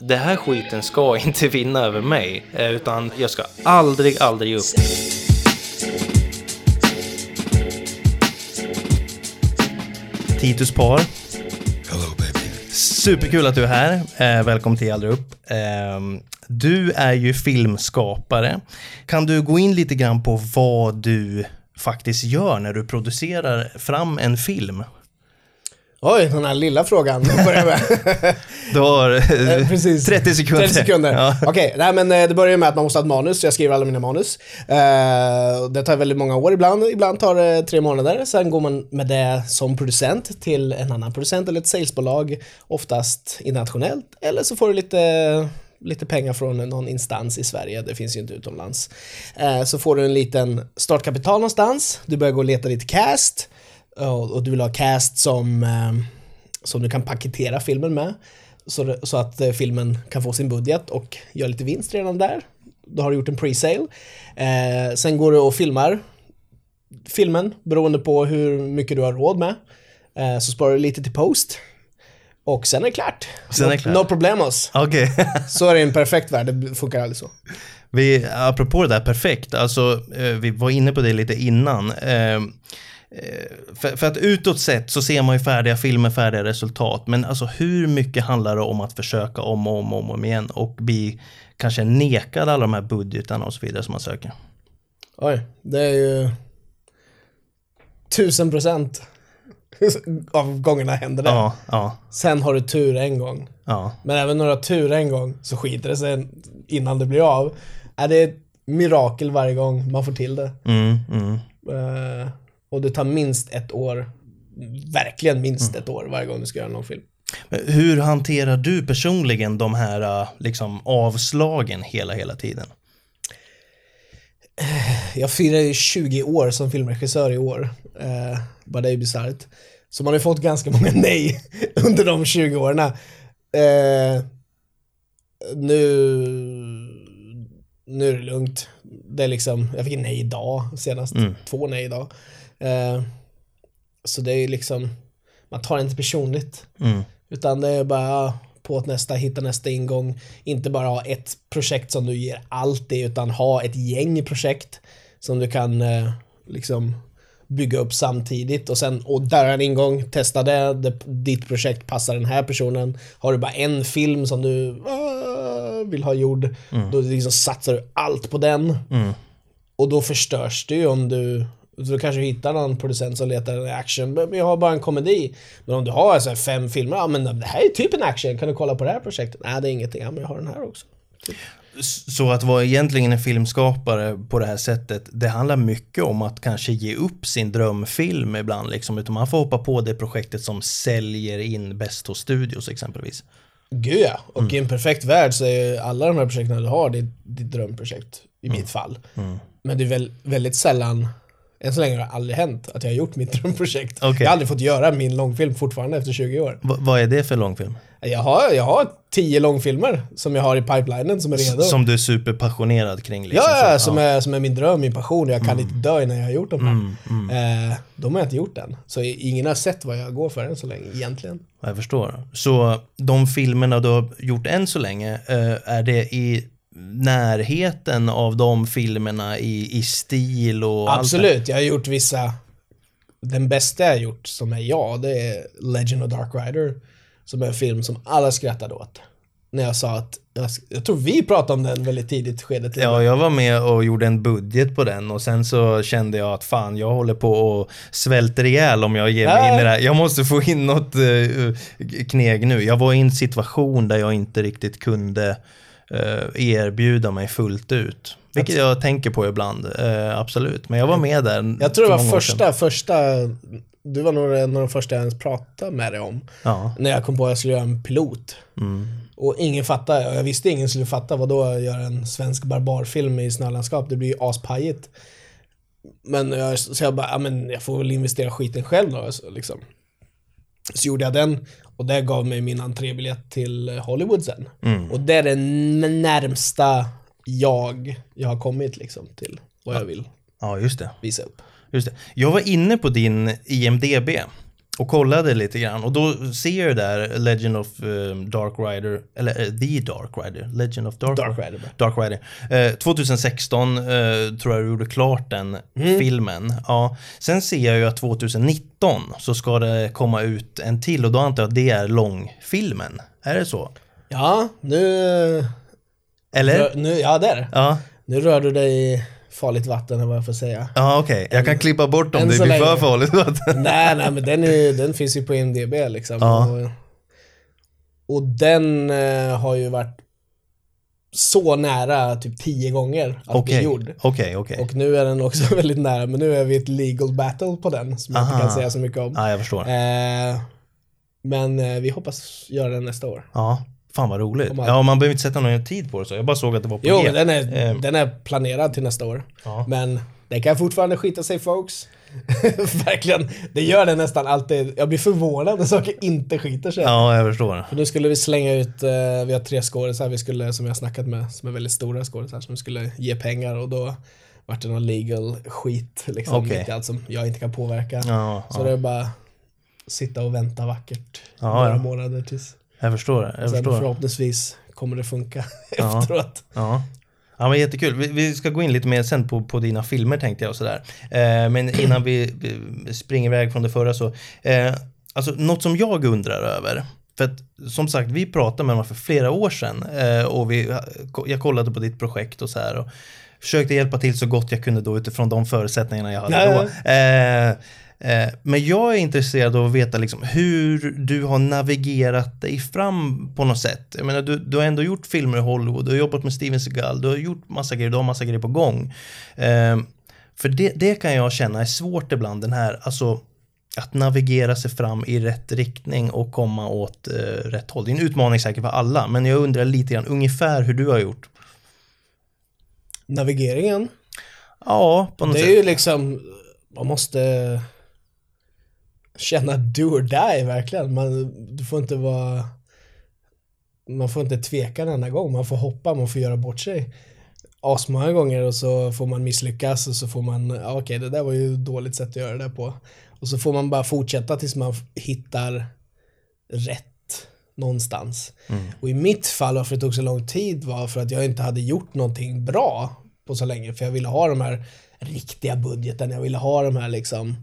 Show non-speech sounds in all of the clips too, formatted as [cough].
Det här skiten ska [laughs] inte vinna över mig, eh, utan jag ska aldrig, aldrig ge upp. Titus Par. Hello baby. Superkul att du är här. Eh, välkommen till Aldrig upp. Eh, du är ju filmskapare. Kan du gå in lite grann på vad du faktiskt gör när du producerar fram en film? Oj, den här lilla frågan börjar med. [laughs] Du har Eh, precis. 30 sekunder. 30 sekunder. Ja. Okej, nej men eh, det börjar med att man måste ha ett manus, så jag skriver alla mina manus. Eh, det tar väldigt många år ibland, ibland tar det tre månader. Sen går man med det som producent till en annan producent eller ett salesbolag, oftast internationellt. Eller så får du lite lite pengar från någon instans i Sverige, det finns ju inte utomlands. Så får du en liten startkapital någonstans, du börjar gå och leta lite cast och, du vill ha cast som, eh, som du kan paketera filmen med. Så, att eh, filmen kan få sin budget och göra lite vinst redan där. Då har du gjort en pre-sale. Eh, sen går du och filmar filmen beroende på hur mycket du har råd med. Eh, så sparar du lite till post. Och sen är det klart. Sen är det no, klart. no problemos. Okej. [laughs] Så är det i en perfekt värld, det funkar aldrig så. Vi, apropå det där perfekt, alltså vi var inne på det lite innan. Eh, för, för att utåt sett så ser man ju färdiga filmer, färdiga resultat. Men alltså hur mycket handlar det om att försöka om och om och om igen och bli kanske nekad alla de här budgetarna och så vidare som man söker? Oj, det är ju tusen procent [laughs] av gångerna händer det. Ja, ja, Sen har du tur en gång. ja. Men även när du har tur en gång så skiter det sig innan det blir av. Är det ett mirakel varje gång man får till det. Mm, mm. Eh, och det tar minst ett år, verkligen minst ett år varje gång du ska göra en långfilm. Hur hanterar du personligen de här eh, liksom, avslagen hela, hela tiden? Jag firar ju 20 år som filmregissör i år. Eh, bara det är ju bisarrt. Så man har ju fått ganska många [laughs] nej under de 20 åren. Eh, nu, nu är det lugnt. Det är liksom, jag fick nej idag senast. Två nej idag. Eh, så det är ju liksom, man tar det inte personligt. Mm. Utan det är bara på att nästa, hitta nästa ingång. Inte bara ha ett projekt som du ger allt i, utan ha ett gäng projekt som du kan eh, liksom bygga upp samtidigt och sen, och där är en ingång, testa det, det, ditt projekt passar den här personen. Har du bara en film som du uh, vill ha gjord, då liksom satsar du allt på den. Mm. Och då förstörs ju om du så då kanske du hittar någon producent som letar en action, men jag har bara en komedi. Men om du har alltså fem filmer, ja men det här är typ en action, kan du kolla på det här projektet? Nej det är ingenting, ja men jag har den här också. Så att vara egentligen en filmskapare på det här sättet, det handlar mycket om att kanske ge upp sin drömfilm ibland, liksom, utan man får hoppa på det projektet som säljer in bäst hos studios exempelvis. Gud ja, och i en perfekt värld så är ju alla de här projekten du har ditt, ditt drömprojekt, i mitt fall. Men det är väl, väldigt sällan, än så länge har det aldrig hänt att jag har gjort mitt [laughs] drömprojekt. Okej. Jag har aldrig fått göra min långfilm fortfarande efter 20 år. V- vad är det för långfilm? Jag har, jag har tio långfilmer som jag har i pipelinen som är redo. Som du är superpassionerad kring? Liksom, Ja, ja, som, Är, som är min dröm, min passion. Jag kan Mm. inte dö innan jag har gjort dem här. Eh, de har jag inte gjort än. Så ingen har sett vad jag går för än så länge, egentligen. Ja, Jag förstår. Så de filmerna du har gjort än så länge, eh, är det i närheten av de filmerna i, i stil och allt det? Absolut, jag har gjort vissa... Den bästa jag har gjort, som är jag, det är Legend of Dark Rider. Som är en film som alla skrattade åt. När jag sa att... Jag, jag tror vi pratade om den väldigt tidigt skede till Ja, jag var med och gjorde en budget på den och sen så kände jag att fan, jag håller på och svälter ihjäl om jag ger mig Ja. in i det här. Jag måste få in något eh, kneg nu. Jag var i en situation där jag inte riktigt kunde erbjuda mig fullt ut. Vilket jag tänker på ibland, eh, absolut. Men jag var med där. Jag tror det var första, första... Du var nog en av de första jag ens pratade med dig om. Ja. När jag kom på att jag skulle göra en pilot. Mm. Och ingen fattade, och jag visste ingen skulle fatta vad då göra en svensk barbarfilm i snölandskap. Det blir ju aspajigt. Men jag, så jag bara, ja men jag får väl investera skiten själv då. Så, liksom. Så gjorde jag den och det gav mig min entrébiljett till Hollywood sen. Mm. Och det är det närmsta jag, jag har kommit liksom till vad jag vill ja, just det. visa upp. Just det. Jag var inne på din IMDB och kollade lite grann och då ser jag där Legend of eh, Dark Rider, eller eh, The Dark Rider, Legend of Dark, Dark Rider. Dark Rider. Eh, 2016 eh, tror jag du gjorde klart den Mm. filmen. Ja. Sen ser jag ju att 2019 så ska det komma ut en till och då antar jag att det är långfilmen. Är det så? Ja, nu... Eller? nu ja, det är det. Ja, Nu rör du dig farligt vatten, eller vad jag får säga. ja okej. Jag kan klippa bort om det blir för länge. farligt. nej, nej, men den, är, [laughs] den finns ju på IMDB liksom. Ja. Och, och den eh, har ju varit så nära typ tio gånger att bli Okej, gjord. okej, okej. Och nu är den också [laughs] väldigt nära, men nu är vi ett legal battle på den som jag inte Aha. kan säga så mycket om. Ja, jag förstår. Eh, men eh, vi hoppas göra den nästa år. Ja, fan vad roligt. Man- Ja, man behöver inte sätta någon tid på det så. Jag bara såg att det var på Jo, G. den är, Eh. den är planerad till nästa år. Ja. Men det kan fortfarande skita sig folks. [laughs] Verkligen. Det gör det nästan alltid. Jag blir förvånad när saker inte skiter sig. Ja, jag förstår. För nu skulle vi slänga ut, eh, vi har tre skådisar vi skulle, som jag har snackat med, som är väldigt stora skådisar, som skulle ge pengar och då vart det någon legal skit liksom. Okej. Mitt i allt som jag inte kan påverka. Ja, Så ja. det är bara sitta och vänta vackert Ja, några månader tills. Jag förstår det. Jag Sen förstår. förhoppningsvis kommer det funka [laughs] Ja. efteråt. Ja. Ja men jättekul. Vi, vi ska gå in lite mer sen på, på dina filmer tänkte jag och sådär. Eh, men innan vi, vi springer iväg från det förra så. Eh, alltså något som jag undrar över. För att som sagt vi pratade med varandra för flera år sedan. Eh, och vi, jag kollade på ditt projekt och så här. Och försökte hjälpa till så gott jag kunde då utifrån de förutsättningarna jag hade Ja, då. Eh, men jag är intresserad av att veta liksom hur du har navigerat dig fram på något sätt. Jag menar, du, du har ändå gjort filmer i Hollywood, du har jobbat med Steven Seagal, du har gjort massa grejer, du har massa grejer på gång. Eh, för det, det kan jag känna är svårt ibland, den här, alltså att navigera sig fram i rätt riktning och komma åt eh, rätt håll. Det är en utmaning säkert för alla, men jag undrar lite grann ungefär hur du har gjort. Navigeringen, Ja, på något det är sätt. ju liksom, man måste känna do or die verkligen. Man, du får inte vara, man får inte tveka en enda gång. Man får hoppa, man får göra bort sig. Asmånga gånger och så får man misslyckas och så får man, ja, okej det där var ju dåligt sätt att göra det på. Och så får man bara fortsätta tills man hittar rätt någonstans. Och i mitt fall, varför det tog så lång tid var för att jag inte hade gjort någonting bra på så länge. För jag ville ha de här riktiga budgeten, jag ville ha de här liksom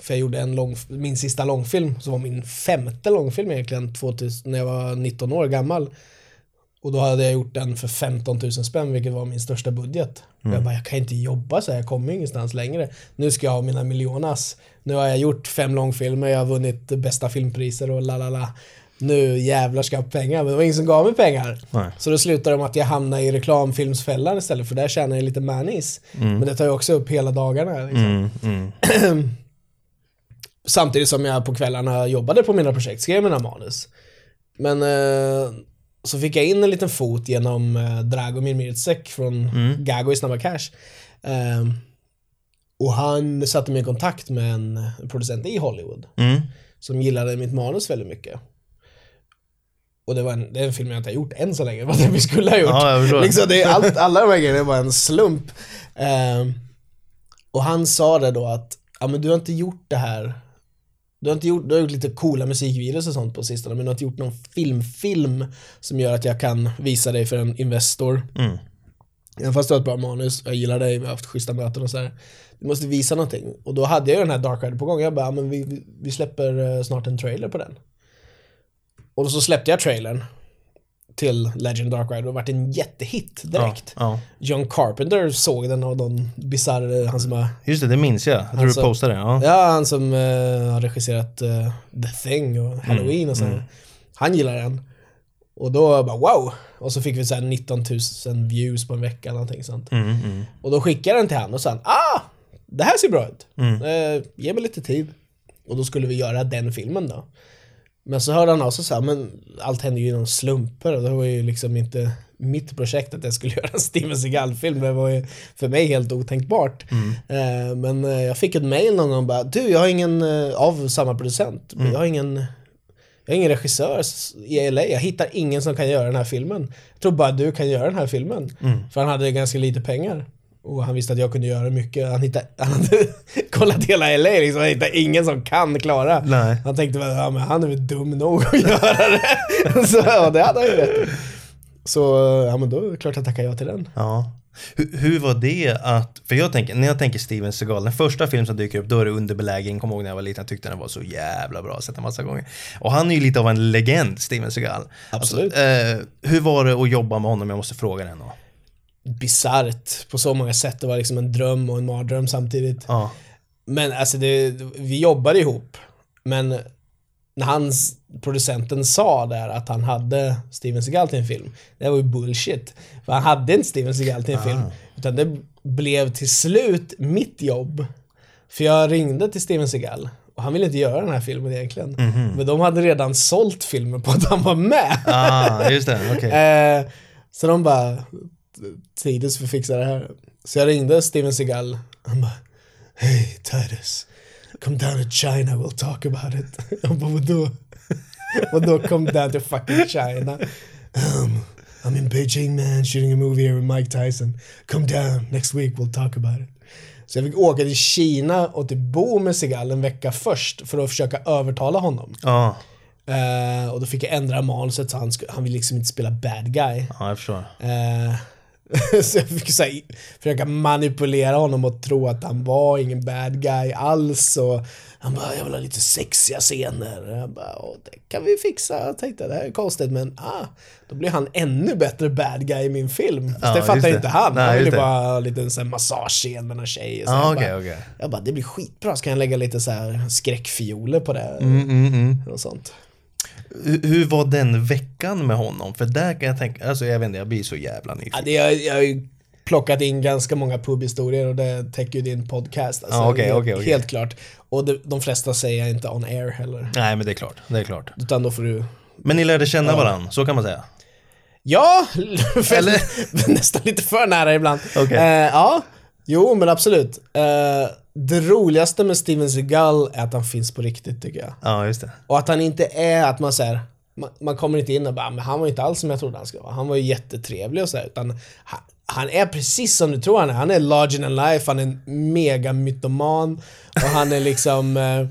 för jag gjorde en lång, min sista långfilm, som var min femte långfilm egentligen, 2000, när jag var 19 år gammal. Och då hade jag gjort den för 15 000 spänn, vilket var min största budget. Och Jag bara, jag kan inte jobba så här, jag kommer ingenstans längre. Nu ska jag ha mina miljonas. Nu har jag gjort fem långfilmer, jag har vunnit bästa filmpriser och la la la. Nu jävlar ska jag ha pengar, men det var ingen som gav mig pengar. Nej. Så då slutar det med att jag hamnar i reklamfilmsfällan istället, för där tjänar jag lite manis. Men det tar ju också upp hela dagarna. Liksom. Mm, mm. [clears throat] Samtidigt som jag på kvällarna jobbade på mina projekt, skrev mina manus. Men eh, så fick jag in en liten fot genom eh, Dragomir Mircek från Gago i Snabba Cash. Eh, och han satte mig i kontakt med en producent i Hollywood Mm. som gillade mitt manus väldigt mycket. Och det, var en, det är en film jag inte har gjort än så länge, [laughs] vad det vi skulle ha gjort. Ja, liksom, det är allt, alla de här grejerna var en slump. Ehm, och han sa det då att, ja men du har inte gjort det här, du har inte gjort, du har gjort lite coola musikvideos och sånt på sistone, men du har inte gjort någon filmfilm som gör att jag kan visa dig för en Investor. Mm. Även fast du har ett bra manus, jag gillar dig, vi har haft schyssta möten och så här. Du måste visa någonting. Och då hade jag ju den här Dark Rider på gång. Jag bara, "Ja, men vi, vi- vi släpper eh, snart en trailer på den. Och så släppte jag trailern till Legend Dark Rider och vart en jättehit direkt. Ja, ja. John Carpenter såg den och någon bisarr, han som har, Just det, det minns jag. Jag tror du postade det. Ja. ja han som eh, har regisserat eh, The Thing och Halloween och så. här. Han gillar den. Och då bara wow! Och så fick vi så här 19 000 views på en vecka eller någonting sånt. Mm, mm. Och då skickade jag den till han och sa ah! Det här ser bra ut. Mm. Eh, ge mig lite tid. Och då skulle vi göra den filmen då. Men så hörde han av sig och sa, men allt hände ju genom slumper och det var ju liksom inte mitt projekt att jag skulle [laughs] göra en Steven Seagal-film. Det var ju för mig helt otänkbart. Eh, men eh, jag fick ett mail någon gång bara, du jag har ingen, eh, av samma producent, jag har ingen jag har ingen regissör i LA, jag hittar ingen som kan göra den här filmen. Jag tror bara du kan göra den här filmen. För han hade ganska lite pengar. Och han visste att jag kunde göra mycket. Han, hittade, han hade [laughs] kollat hela LA liksom, han hittade ingen som kan klara. Nej. Han tänkte väl, ja men han är väl dum nog att [laughs] göra det. [laughs] Så ja, det hade han ju rätt. Så ja men då är det klart jag tackar ja till den. Ja. Hur, hur var det att, för jag tänker, när jag tänker Steven Seagal, den första film som dyker upp, då är det underbelägring. Kommer ihåg när jag var liten, jag tyckte den var så jävla bra, jag sett den massa gånger. Och han är ju lite av en legend, Steven Seagal. Absolut. Alltså, eh, hur var det att jobba med honom? Jag måste fråga den då. Bisarrt på så många sätt. Det var liksom en dröm och en mardröm samtidigt. Ja. Men alltså det, vi jobbade ihop. Men när hans, producenten sa där att han hade Steven Seagal till en film, det var ju bullshit. För han hade inte Steven Seagal till en film. Utan det blev till slut mitt jobb. För jag ringde till Steven Seagal och han ville inte göra den här filmen egentligen. Men de hade redan sålt filmen på att han var med. Ah, just det, okej. [laughs] Eh, så de bara, Titus får fixa det här. Så jag ringde Steven Seagal. Han bara, Hey Titus, come down to China, we'll talk about it. [laughs] Jag bara, vadå? [laughs] vadå come down to fucking China? Um, I'm in Beijing man, shooting a movie here with Mike Tyson. Come down, next week we'll talk about it. Så jag fick åka till Kina och typ bo med Seagal en vecka först för att försöka övertala honom. Ja, Eh, och då fick jag ändra manuset så han, han vill liksom inte spela bad guy. ja, jag förstår. Eh, [laughs] så jag fick så här, försöka manipulera honom och tro att han var ingen bad guy alls. Och han bara, jag vill ha lite sexiga scener. Och jag bara, "Åh, det kan vi fixa. Jag tänkte, det här är konstigt men ah, då blir han ännu bättre bad guy i min film. Fast Ja, det fattar det. inte han. Nej, han vill ju just det. bara ha en liten massagescen med någon tjej. Och så Ja, jag, okej, bara, okej. jag bara, det blir skitbra. Så kan jag lägga lite så här skräckfioler på det. Mm, mm, mm. Och sånt. Hur, var den veckan med honom? För där kan jag tänka, alltså jag vet inte, jag blir så jävla nyfiken. Ja, det, jag, jag har ju plockat in ganska många pubhistorier och det täcker ju din podcast. Alltså, Ja, okej, helt, okej, okej. helt klart. Och de, de flesta säger jag inte on air heller. Nej, men det är klart, det är klart. Utan då får du... Men ni lärde känna varandra, så kan man säga. Ja! [laughs] Eller? [laughs] nästan lite för nära ibland. Okej. Eh, ja, jo men absolut. Eh, det roligaste med Steven Seagal är att han finns på riktigt tycker jag. Ja, just det. Och att han inte är att man säger man, man kommer inte in och bara, men han var inte alls som jag trodde han skulle vara. Han var ju jättetrevlig och så här, utan han, han är precis som du tror han är. Han är larger than life, han är en mega mytoman och han är liksom [laughs] eh,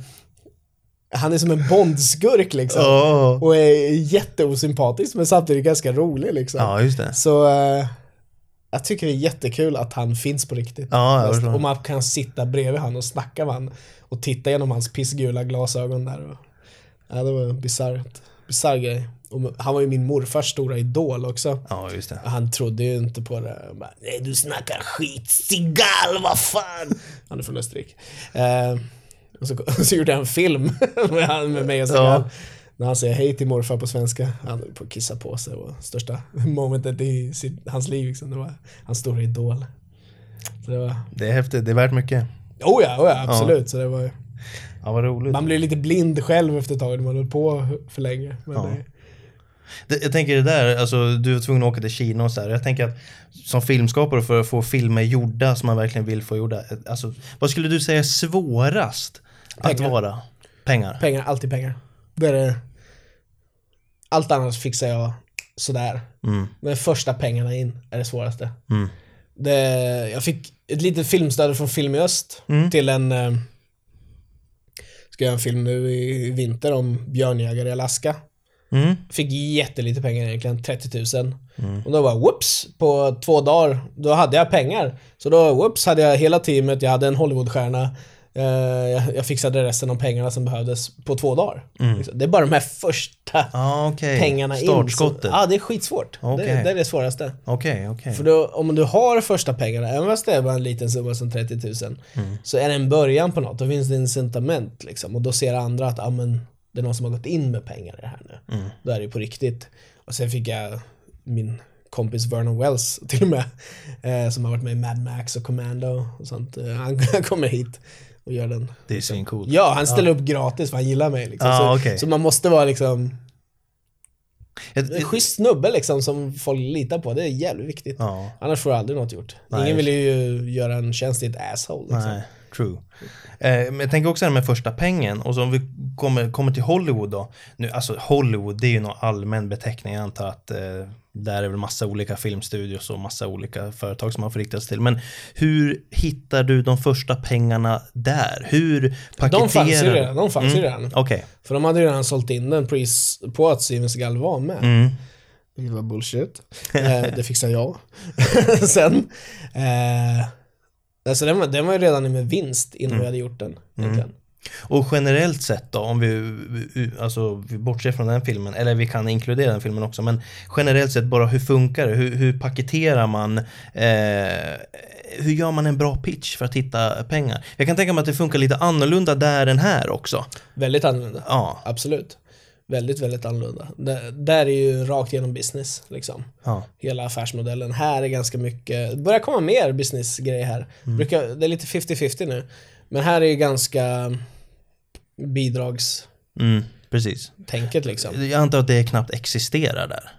han är som en bondskurk liksom. Åh. Och är jätteosympatisk men samtidigt ganska rolig liksom. Ja, just det. Så eh, jag tycker det är jättekul att han finns på riktigt. Ja, och man kan sitta bredvid han och snacka med han och titta genom hans pissgula glasögon där. Och, ja, det var bisarrt. Bisarr grej. Och han var ju min morfars stora idol också. Ja, just det. Han trodde ju inte på det. Han bara, Nej du snackar skit, Sigal, vad fan! [laughs] Han är från Österrike. Eh, och så, [laughs] så gjorde jag en film [laughs] med, han, med mig och Sigal. Ja. När han säger hej till morfar på svenska. Han höll på att kissa på sig. Och största [laughs] momentet i sitt, hans liv liksom. Det var hans stora idol. Så det var, Det är häftigt, det är värt mycket. oh ja, oh ja absolut. Så det var, Ja, vad roligt. man blir lite blind själv efter ett tag när man höll på för länge. Men Ja. det, jag tänker det där, alltså du var tvungen att åka till Kina och så här. Jag tänker att som filmskapare för att få filmer gjorda som man verkligen vill få gjorda. Alltså, vad skulle du säga är svårast att Pengar. vara? Pengar. Pengar, alltid pengar. Det är. Allt annat fixar jag sådär. Mm. Men första pengarna in är det svåraste. Mm. Det, jag fick ett litet filmstöd från Film i Öst Mm. till en... Eh, ska göra en film nu i, i vinter om björnjägare i Alaska. Mm. Fick jättelite pengar egentligen, 30 000. Mm. Och då var whoops, på två dagar, då hade jag pengar. Så då whoops hade jag hela teamet, jag hade en Hollywoodstjärna. Eh, jag, fixade resten av pengarna som behövdes på två dagar. Liksom. Det är bara de här första Ja, okej. pengarna in. Så, ja, det är skitsvårt. Okej. Det, det är det svåraste. Okej, okej. För då, om du har första pengarna, även fast det är bara en liten summa som 30 000, Mm. så är det en början på något. Då finns det incitament liksom. Och då ser andra att ah, men, det är någon som har gått in med pengar i det här nu. Mm. Då är det ju på riktigt. Och sen fick jag min kompis Vernon Wells till och med, eh, som har varit med i Mad Max och Commando och sånt. Eh, han, han [laughs] kommer hit och gör den. Det är svincoolt. Ja, han ställer upp gratis för han gillar mig liksom. Ah, så, okej. så man måste vara liksom en schysst snubbe liksom som folk litar på. Det är jävligt viktigt. Ja, Annars får du aldrig något gjort. Nej, Ingen vill ju göra en tjänst till ett asshole. Liksom. nej. True. Eh, men jag tänker också det här med första pengen och så om vi kommer, kommer till Hollywood då. Nu, alltså Hollywood det är ju någon allmän beteckning. Jag antar att eh, där är väl massa olika filmstudios och massa olika företag som man får rikta sig till. Men hur hittar du de första pengarna där? Hur paketerar De fanns ju redan. De fanns ju redan. Okej. För de hade ju redan sålt in den pris på att Steven Seagal var med. Mm. Vilket var bullshit. eh, det fixade jag. [laughs] Sen. Eh, alltså den, var, den var ju redan med vinst innan vi hade gjort den. Egentligen. Och generellt sett då, om vi, vi- alltså, vi bortser från den filmen, eller vi kan inkludera den filmen också, men generellt sett bara hur funkar det? Hur, hur paketerar man? Eh, hur gör man en bra pitch för att hitta pengar? Jag kan tänka mig att det funkar lite annorlunda där än här också. Väldigt annorlunda. Ja, Absolut. Väldigt, väldigt annorlunda. Det, där är ju rakt igenom business, liksom. ja, Hela affärsmodellen. Här är ganska mycket, det börjar komma mer businessgrejer här. Brukar, det är lite 50-50 nu. Men här är ju ganska bidragstänket mm, precis. liksom. Jag antar att det knappt existerar där.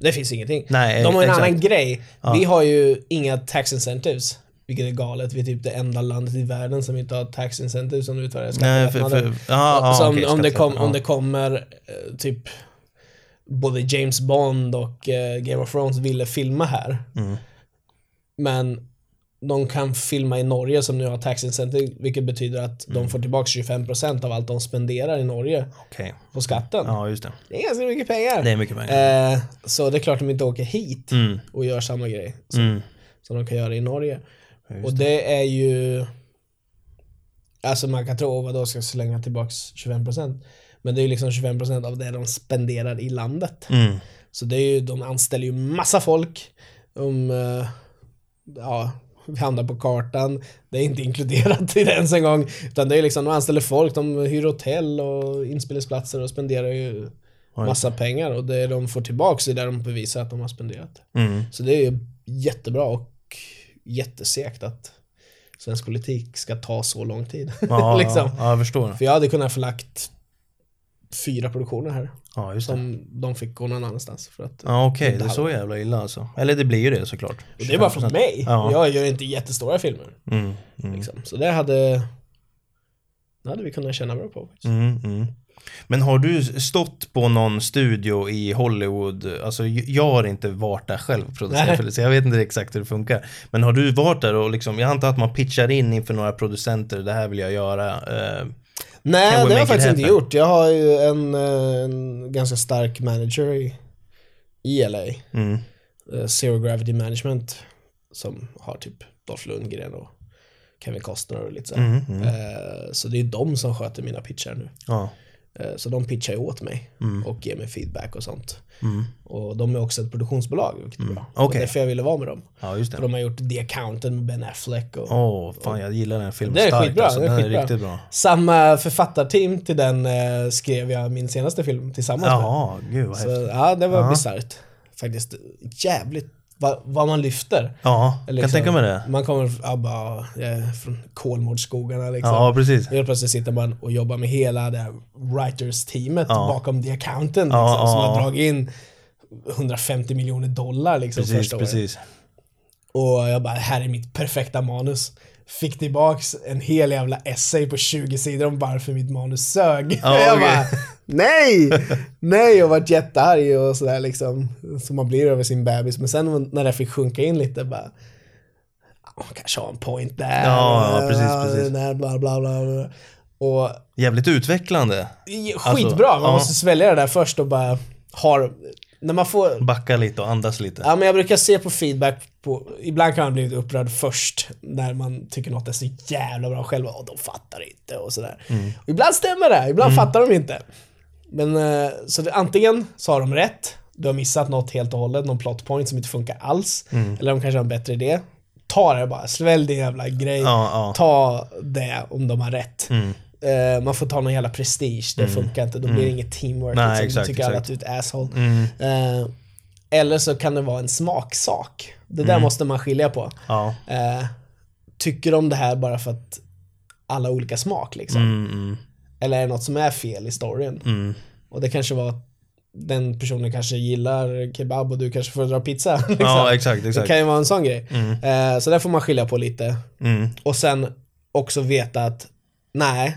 Det finns ingenting. Nej, De har en exakt. annan grej. Ja. Vi har ju inga tax incentives. Vilket är galet. Vi är typ det enda landet i världen som inte har tax incentives som för, skattelättnader. så om, det kom, om det kommer eh, typ både James Bond och eh, Game of Thrones ville filma här. Mm. Men de kan filma i Norge som nu har tax incentive, vilket betyder att Mm. de får tillbaka 25% av allt de spenderar i Norge Okej, på skatten. ja just det. Det är ganska mycket pengar. Det är mycket pengar. Eh, så det är klart de inte åker hit Mm, och gör samma grej som, mm. som de kan göra i Norge. Ja, Och det är ju... Alltså man kan tro, "Åh, vadå ska jag slänga tillbaks 25%? Men det är ju liksom 25% av det de spenderar i landet. Mm. Så det är ju, de anställer ju massa folk. De, eh, ja, vi hamnar på kartan. Det är inte inkluderat i det ens en gång. Utan det är liksom, de anställer folk, de hyr hotell och inspelningsplatser och spenderar ju massa pengar. Och det de får tillbaks är det de bevisar att de har spenderat. Mm. Så det är ju jättebra och jättesegt att svensk politik ska ta så lång tid. [laughs] Ja, [laughs] liksom. ja, ja, jag förstår. För jag hade kunnat förlagt fyra produktioner här. Ja, just det. Som de fick gå någon annanstans. För att, Ja okej, inte det är så jävla illa alltså. Eller det blir ju det såklart. och det är bara 25%. mig. Ja. Jag gör inte jättestora filmer. Mm, mm, Liksom. Så det hade, det hade vi kunnat känna bra på. Faktiskt. mm, mm. Men har du stått på någon studio i Hollywood? Alltså jag har inte varit där själv Nej. producerad, så jag vet inte exakt hur det funkar. Men har du varit där och liksom, jag antar att man pitchar in inför några producenter, det här vill jag göra. Eh, Nej, det har jag faktiskt inte gjort. Jag har ju en, eh, en ganska stark manager i, i LA. mm, eh, Zero Gravity Management som har typ Dolph Lundgren och Kevin Costner och lite så. mm, mm. Eh, så det är de som sköter mina pitchar nu. Ja. Eh, så de pitchar ju åt mig Mm. och ger mig feedback och sånt. Mm. Och de är också ett produktionsbolag, vilket är bra. Okej. Och därför jag ville vara med dem. ja, just För det. de har gjort The Accountant med Ben Affleck Åh, fan jag gillar den filmen Det är starkt skitbra, alltså. det är Den är skitbra. riktigt bra. samma författarteam till den eh, skrev jag min senaste film tillsammans med. Jaha, gud vad Så häftigt. ja, det var bisarrt. Faktiskt jävligt vad, vad man lyfter. Ja, kan Liksom, tänka mig det. Man kommer ja, bara, är från Kolmårdsskogarna liksom. Ja, precis. Helt plötsligt sitter man och jobbar med hela det här writers-teamet Ja. bakom The Accountant Ja, liksom, som ja, har ja. dragit in 150 miljoner dollar liksom Precis, första året. precis. Och jag bara, här är mitt perfekta manus. Fick tillbaks en hel jävla essay på 20 sidor om varför mitt manus sög. Ja, [laughs] jag bara, nej! Nej, och varit jättearg och sådär liksom. Som man blir över sin bebis. Men sen när det fick sjunka in lite bara, ja, kanske har en point där. Ja, ja, precis, precis. Där, bla, bla, bla, bla. Och Jävligt utvecklande. skitbra, man ja. måste svälja det där först och bara har, när man får Backa lite och andas lite. Ja men jag brukar se på feedback på, ibland kan man bli upprörd först när man tycker något är så jävla bra själv och de fattar inte och sådär. Och ibland stämmer det, ibland fattar de inte. Men eh, så det, antingen så har de rätt, du har missat något helt och hållet, någon plot point som inte funkar alls. Eller de kanske har en bättre idé. Ta det bara, svälj din jävla grej. Ja, ja. Ta det om de har rätt. Mm. Eh, man får ta någon jävla prestige, det funkar inte. Då blir det inget teamwork. Nej, liksom. exakt, Då tycker alla att du är ett asshole. Mm. Eh, eller så kan det vara en smaksak. Det Mm. där måste man skilja på. Ja. Eh, tycker de det här bara för att alla har olika smak liksom? Mm, mm, Eller är det något som är fel i storyn? mm. Och det kanske var att den personen kanske gillar kebab och du kanske föredrar pizza. [laughs] Liksom. Ja, exakt, det exakt. kan ju vara en sån grej. Mm, så där får man skilja på lite. mm, Och sen också veta att nej,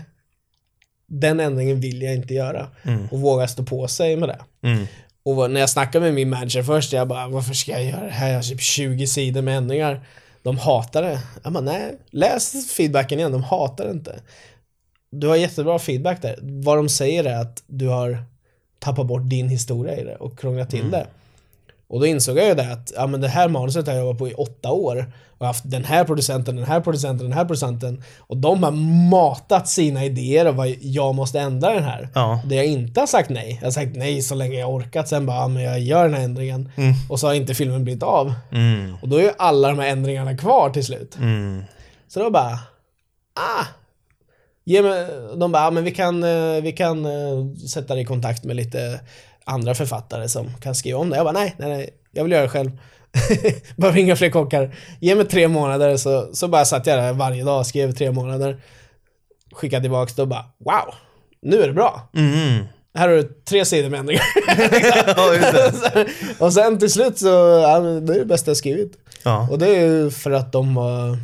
den ändringen vill jag inte göra. Och våga stå på sig med det. Mm. Och när jag snackade med min manager först, jag bara varför ska jag göra det här? Jag har typ 20 sidor med ändringar. De hatar det. Jag bara nej, läs feedbacken igen, de hatar det inte. Du har jättebra feedback där. Vad de säger är att du har tappat bort din historia i det och krånglat till det. Och då insåg jag ju det att ja, men det här manuset har jag jobbat på i åtta år och haft den här producenten, den här producenten, den här producenten och de har matat sina idéer och vad jag måste ändra den här. Ja. Det jag inte har sagt nej. Jag har sagt nej så länge jag orkat. Sen bara, ja, men jag gör den här ändringen. Och så har inte filmen blivit av. Mm. Och då är ju alla de här ändringarna kvar till slut. Mm. Så då bara, ah. Ge mig, de bara, ja, men vi kan, eh, vi kan eh, sätta dig i kontakt med lite andra författare som kan skriva om det. Jag bara, nej, nej, nej, jag vill göra det själv. [laughs] Behöver inga fler kockar. Ge mig tre månader så, så bara satt jag där varje dag och skrev tre månader. Skickade tillbaks det och bara, wow, nu är det bra. Mm. Här har du tre sidor med ändringar. [laughs] Ja, [laughs] och sen till slut så, ja, det är det bästa jag skrivit. Ja. Och det är ju för att de var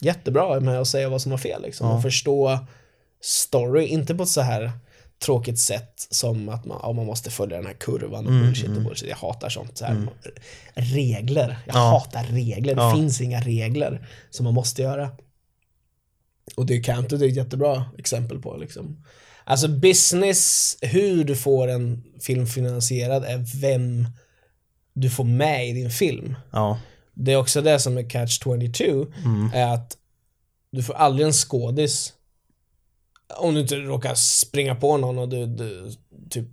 jättebra med att säga vad som var fel liksom. Och förstå story, inte på ett så här tråkigt sätt som att man, ja, man måste följa den här kurvan och bullshit och bullshit. Jag hatar sånt. Så här. Regler. Jag Ja. hatar regler. Det Ja. finns inga regler som man måste göra. Och det är Canted är ett jättebra exempel på liksom. Alltså business, hur du får en film finansierad är vem du får med i din film. Ja. Det är också det som är catch 22, är att du får aldrig en skådis om du inte råkar springa på någon och du, du typ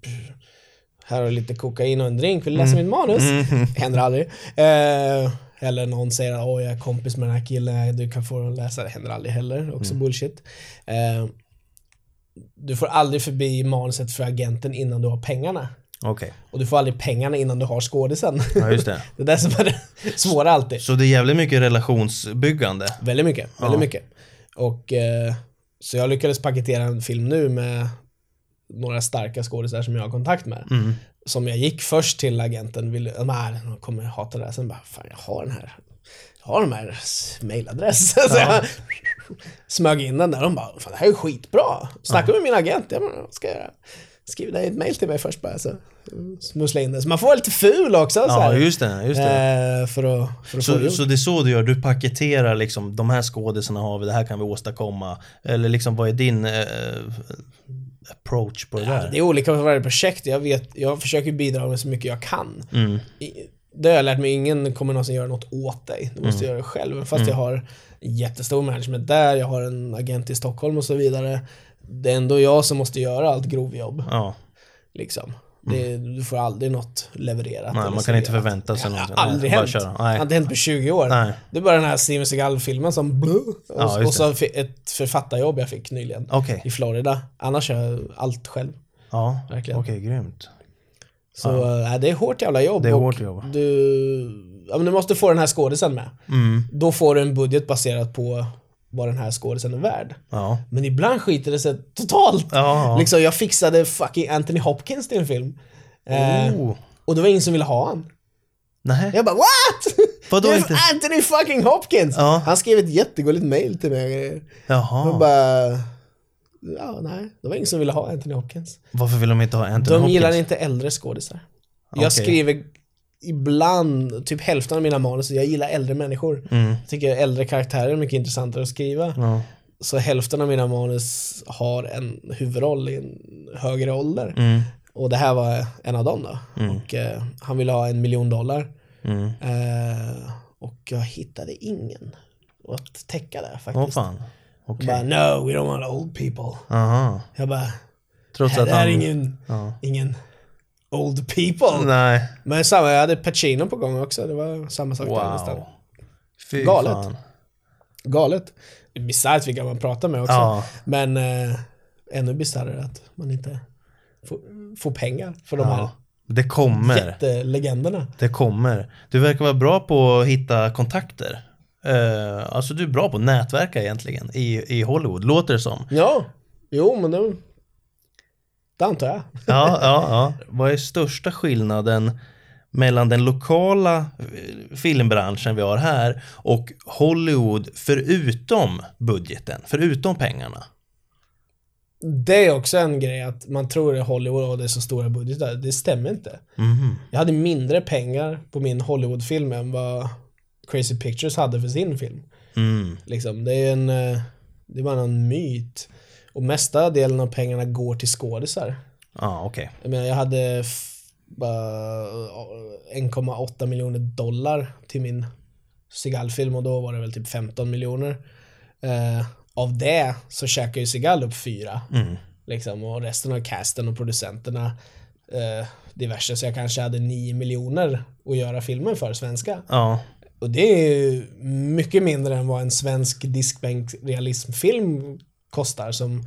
här har lite kokain och en drink, vill du läsa mitt manus? [laughs] Händer aldrig. Eh, eller någon säger att jag är kompis med den här killen, du kan få läsa det. Händer aldrig heller, också bullshit. Eh, du får aldrig förbi manuset för agenten innan du har pengarna. Okej. Och du får aldrig pengarna innan du har skådisen. Ja, just det. [laughs] det är det som är det svåra alltid. Så det är jävligt mycket relationsbyggande. Väldigt mycket, väldigt mycket. Och eh, så jag lyckades paketera en film nu med några starka skådisar som jag har kontakt med. Mm. Som jag gick först till agenten, ville, här, de kommer hata det här. Sen bara, fan jag har den här, jag har de här mailadress. Så jag [laughs] smög in den där, de bara, fan det här är skitbra. Snacka med min agent, ja men vad ska jag göra? Skriv dig ett mail till mig först bara, så smussla in det. Så man får vara lite ful också. så Ja, här. just det. Just det. Eh, för att, för att få det Så, så det är så du gör, du paketerar liksom, de här skådisarna har vi, det här kan vi åstadkomma. Eller liksom, vad är din eh, approach på det där? Det är olika för varje projekt. Jag, vet, jag försöker bidra med så mycket jag kan. Mm. Det har jag lärt mig, ingen kommer någonsin göra något åt dig. Du Mm. måste göra det själv. Fast jag har jättestor management där, jag har en agent i Stockholm och så vidare. Det är ändå jag som måste göra allt grovjobb. Ja, Liksom. Det, du får aldrig något levererat. Nej, man kan inte förvänta sig någonting. aldrig hänt. köra. Det har inte hänt på 20 år. Nej. Det är bara den här Steven Seagal-filmen som blå, och, Ja, och så ett författarjobb jag fick nyligen Okej. i Florida. Annars gör jag allt själv. Ja, okej, grymt. Så äh, det är hårt jävla jobb. Det är hårt jobb. Du, ja, men du måste få den här skådisen med. Mm. Då får du en budget baserat på vad den här skådisen är värd. Ja. Men ibland skiter det sig totalt. Ja. Liksom, jag fixade fucking Anthony Hopkins till en film. Eh, Oh. och det var ingen som ville ha han. Nej. Jag bara what? Vadå inte? Anthony fucking Hopkins! Ja. Han skrev ett jättegulligt mail till mig. Jag Jaha. bara... Ja, nej. Det var ingen som ville ha Anthony Hopkins. Varför vill de inte ha Anthony De Hopkins? gillar inte äldre skådisar. Jag Okej. skriver ibland, typ hälften av mina manus, jag gillar äldre människor. Mm. Jag tycker äldre karaktärer är mycket intressantare att skriva. Ja. Så hälften av mina manus har en huvudroll i en högre ålder. Mm. Och det här var en av dem då. Och eh, han ville ha en miljon dollar. Mm. Eh, och jag hittade ingen att täcka det faktiskt. Jag Okej. bara, no, we don't want old people. Aha. Jag bara, Trots att här är han... ingen, Ja. ingen old people. Nej. Men samma, jag hade Pacino på gång också. Det var samma sak där nästan. Wow. Fy Galet. fan. Galet. Bisarrt vilka man pratar med också. Ja. Men eh, ännu bisarrare att man inte får, får pengar för de här ja. Det kommer. jättelegenderna. Det kommer. Du verkar vara bra på att hitta kontakter. Uh, alltså du är bra på att nätverka egentligen i, i Hollywood, låter det som. Ja, jo men det, det antar jag. Ja, ja, ja. Vad är största skillnaden mellan den lokala eh, filmbranschen vi har här och Hollywood förutom budgeten, förutom pengarna? Det är också en grej att man tror är Hollywood och det är så stora budgetar. Det stämmer inte. Mhm. Jag hade mindre pengar på min Hollywoodfilm än vad Crazy Pictures hade för sin film. Mm. Liksom, det är en... eh, Det är bara en myt. Och mesta delen av pengarna går till skådisar. Ja, okej. Jag menar, jag hade f- bara 1,8 miljoner dollar till min Seagal-film och då var det väl typ 15 miljoner. Eh, av det så käkar ju Seagal upp fyra. Mm. Liksom, och resten av casten och producenterna eh, diverse. Så jag kanske hade 9 miljoner att göra filmen för svenska. Ja, Och det är ju mycket mindre än vad en svensk diskbänk-realismfilm kostar som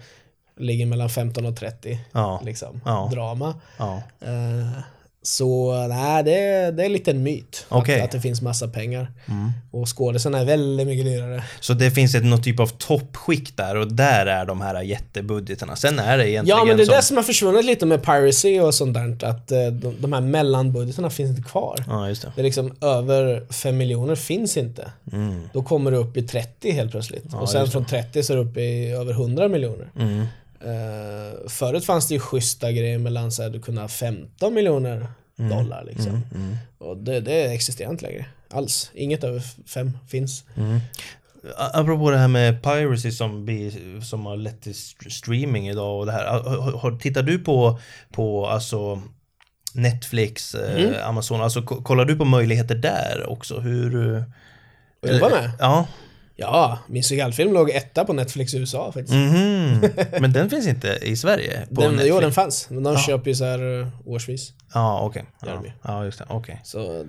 ligger mellan 15 och 30. ja, Liksom. Ja. Drama. ja. Eh, så nej, det, är- det är lite en myt. Okej. Att, att det finns massa pengar. Mm. Och skådisarna är väldigt mycket dyrare. Så det finns ett någon typ av toppskikt där och där är de här jättebudgeterna. Sen är det egentligen Ja, men det är som... det som har försvunnit lite med piracy och sånt där. Att eh, de, de här mellanbudgeterna finns inte kvar. Ja, just det. Det är liksom över 5 miljoner finns inte. Mm. Då kommer du upp i 30 helt plötsligt. och sen från 30 så är du uppe i över 100 miljoner. Mm. Uh, förut fanns det ju schyssta grejer mellan så här, du kunde ha 15 miljoner dollar liksom. Mm. Och det, det existerar inte längre. Alls. Inget över 5 finns. A- Apropå det här med piracy som, blir, som har lett till st- streaming idag och det här. Har, har- har, tittar du på, på alltså Netflix, eh, Mm. Amazon, alltså ko- kollar du på möjligheter där också? Hur... eh, Och jag var med. Ja. Ja, min Seagal-film låg etta på Netflix i USA faktiskt. Mhm. [laughs] Men den finns inte i Sverige? På den, Netflix? jo, den fanns. Men de köper ju så här eh, årsvis. Ja, okej. Gör Ja. ja, just det. Okej. Så,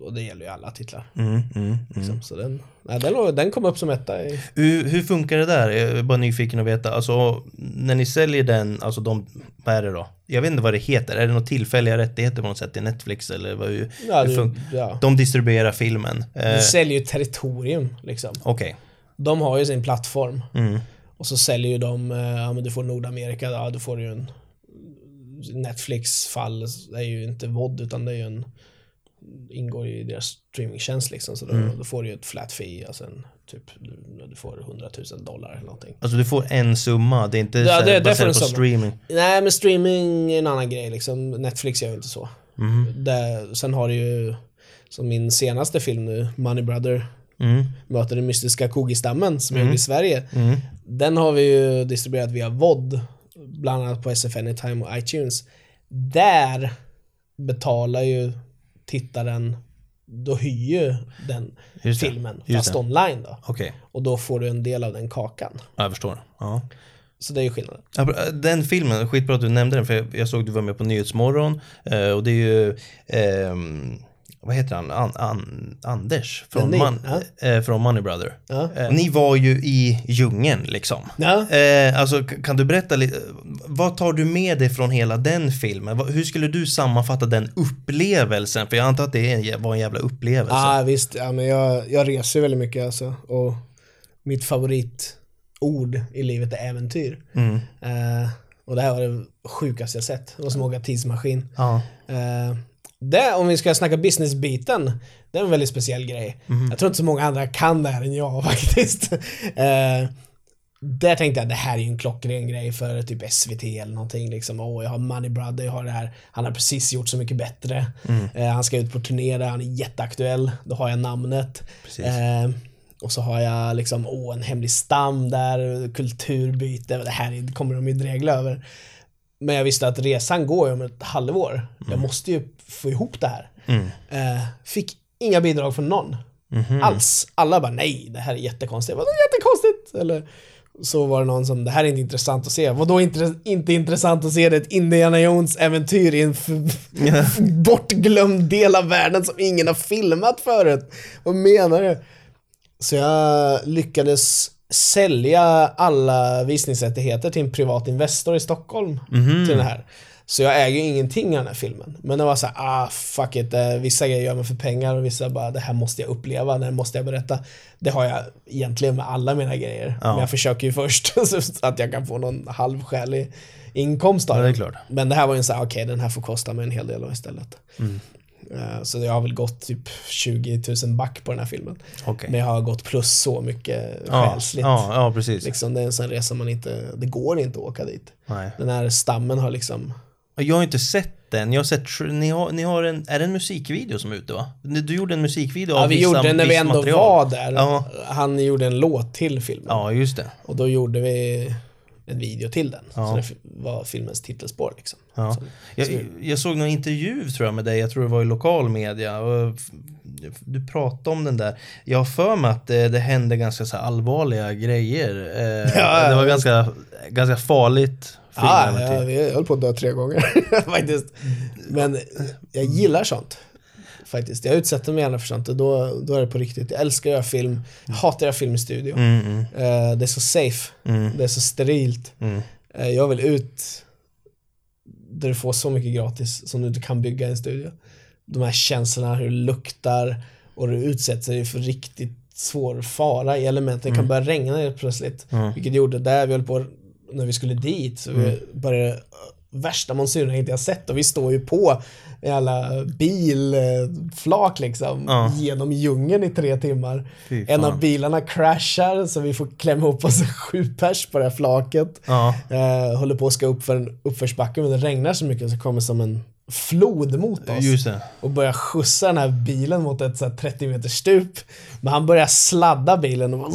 och det gäller ju alla titlar. Mm, mm, mm. Liksom. Så den, nej, den, låg, den kom upp som etta i... Hur, hur funkar det där? Jag är bara nyfiken att veta. Alltså, när ni säljer den, alltså de, vad är det då? Jag vet inte vad det heter. Är det några tillfälliga rättigheter på något sätt till Netflix eller vad, hur, Ja, du, fun- ja. De distribuerar filmen. Du Eh, säljer ju territorium liksom. Okej. De har ju sin plattform. Mm. Och så säljer ju de, eh, ja men du får Nordamerika, ja då får du ju en Netflix-fall är ju inte VOD utan det är ju en ingår i deras streamingtjänst liksom. Så då, Mm. då får du ju ett flat fee och sen typ du, får 100 000 dollar eller någonting. Alltså du får en summa, det är inte Ja, det- baserat på summa. streaming. Nej men streaming är en annan grej liksom. Netflix gör ju inte så. Mhm. Det, sen har du ju, som min senaste film nu, Money Brother Mm. möter den mystiska Kogi-stammen som jag gjorde i Sverige. Mm. Den har vi ju distribuerat via VOD, bland annat på SF Anytime och iTunes. Där betalar ju tittaren, då hyr ju den Just det. filmen, Just fast det. online då. Okej, Och då får du en del av den kakan. ja, jag förstår. Ja. Så det är ju skillnaden. Den filmen, skitbra att du nämnde den för jag, såg att du var med på Nyhetsmorgon eh, och det är ju ehm, vad heter han? An, an, Anders från, Denny, Man, ja. eh, från Money Brother. Ja. Eh, ni var ju i djungeln liksom. Ja. Eh, alltså, kan du berätta lite, vad tar du med dig från hela den filmen? Hur skulle du sammanfatta den upplevelsen? För jag antar att det var en jävla upplevelse. Ja visst, ja, men jag, jag reser väldigt mycket alltså. Och mitt favoritord i livet är äventyr. Mm. Och det här var det sjukaste jag sett. Det var som att åka tidsmaskin. Ja. Det, om vi ska snacka businessbiten, det är en väldigt speciell grej. Jag tror inte så många andra kan det här än jag [laughs] faktiskt. Eh, där tänkte jag det här är ju en klockren grej för typ SVT eller någonting. Liksom, Åh, jag har Money Brother, jag har det här. Han har precis gjort så mycket bättre. Eh, han ska ut på turné där, han är jätteaktuell. Då har jag namnet. Eh, och så har jag liksom, åh, en hemlig stam där, kulturbyte. Det här är- kommer de ju dregla över. Men jag visste att resan går om ett halvår. Jag måste ju få ihop det här. Mm. Eh, fick inga bidrag från någon. Mhm. Alls. Alla bara nej, det här är jättekonstigt. Vadå jättekonstigt? Eller så var det någon som, det här är inte intressant att se. Vadå inte, inte intressant att se? Det är ett Indiana Jones äventyr i en [laughs] bortglömd del av världen som ingen har filmat förut. Vad menar du? Så jag lyckades sälja alla visningsrättigheter till en privat Investor i Stockholm Mhm. till den här. Så jag äger ju ingenting av den här filmen. Men det var så här, ah fuck it, eh, vissa grejer gör man för pengar och vissa bara, det här måste jag uppleva, det här måste jag berätta. Det har jag egentligen med alla mina grejer. Ja. Men jag försöker ju först [laughs] så att jag kan få någon halvskälig inkomst av Ja, det. Men det här var ju en så här, okej den här får kosta mig en hel del istället. Eh, Så jag har väl gått typ 20 000 back på den här filmen. Okej. Men jag har gått plus så mycket Ja, själsligt. ja, ja, precis. Liksom, det är en sån resa man inte, det går inte att åka dit. Nej. Den här stammen har liksom, Jag har inte sett den. Jag har sett, ni har, ni har en, är det en musikvideo som är ute va? Du gjorde en musikvideo ja av vi vissa, gjorde den när vi ändå material. var där. Ja. Han gjorde en låt till filmen. Ja, just det. Och då gjorde vi en video till den. Ja. Så det var filmens titelspår liksom. Ja. Jag, jag såg någon intervju tror jag med dig, jag tror det var i lokal media. Du pratade om den där. Jag har för mig att det, det hände ganska så allvarliga grejer. Eh, Ja, det var ganska, ganska farligt. Ja, film, ja, vi höll på att dö tre gånger [laughs] faktiskt. Men jag gillar sånt. Faktiskt. Jag utsätter mig gärna för sånt och då, då är det på riktigt. Jag älskar att göra film. Jag hatar att göra film i studio. Mm, mm, Eh, det är så safe. mm, Det är så sterilt. mm. Eh, jag vill ut där du får så mycket gratis som du inte kan bygga i en studio. De här känslorna, hur det luktar och du utsätter dig för riktigt svår fara i elementen. Det kan börja regna helt plötsligt. Mm. Vilket gjorde där vi höll på när vi skulle dit. Så vi började värsta monsunregnet jag sett och vi står ju på alla bilflak liksom Ja. genom djungeln i tre timmar. En av bilarna crashar så vi får klämma ihop oss sju pers på det här flaket. Ja, Eh, håller på att ska upp för en uppförsbacke men det regnar så mycket så det kommer som en flod mot oss. Och börjar skjutsa den här bilen mot ett så här 30 meters stup. Men han börjar sladda bilen och bara,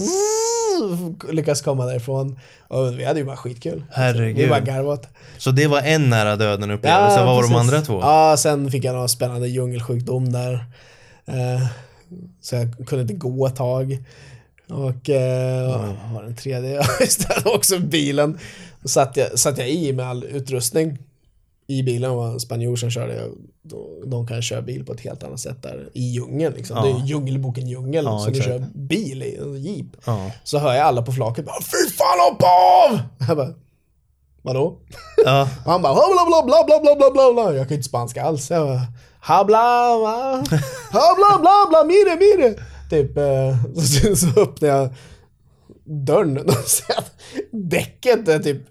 [laughs] lyckas komma därifrån. Och vi hade ju bara skitkul. Herregud. Vi bara det. Så det var en nära döden upplevelse. Vad var de precis. andra två? Ja, sen fick jag någon spännande djungelsjukdom där. Eh, så jag kunde inte gå ett tag. Och eh, var den tredje? [laughs] Ja, det, också bilen. Då satt jag, satt jag i med all utrustning i bilen var en spanjor som körde. De, de kan köra bil på ett helt annat sätt där i djungeln. Liksom. Ja. Det är ju djungelboken djungel Ja, som du kör bil i, en jeep. Ja. Så hör jag alla på flaket bara Fy fan hoppa av! Jag bara Vadå? Ja. [laughs] Han bara bla bla bla bla bla bla bla bla Jag kan inte spanska alls. Jag bara Habla va? [laughs] Habla bla bla mire mire. Typ eh, [laughs] så, så öppnar jag dörren och ser att däcket är typ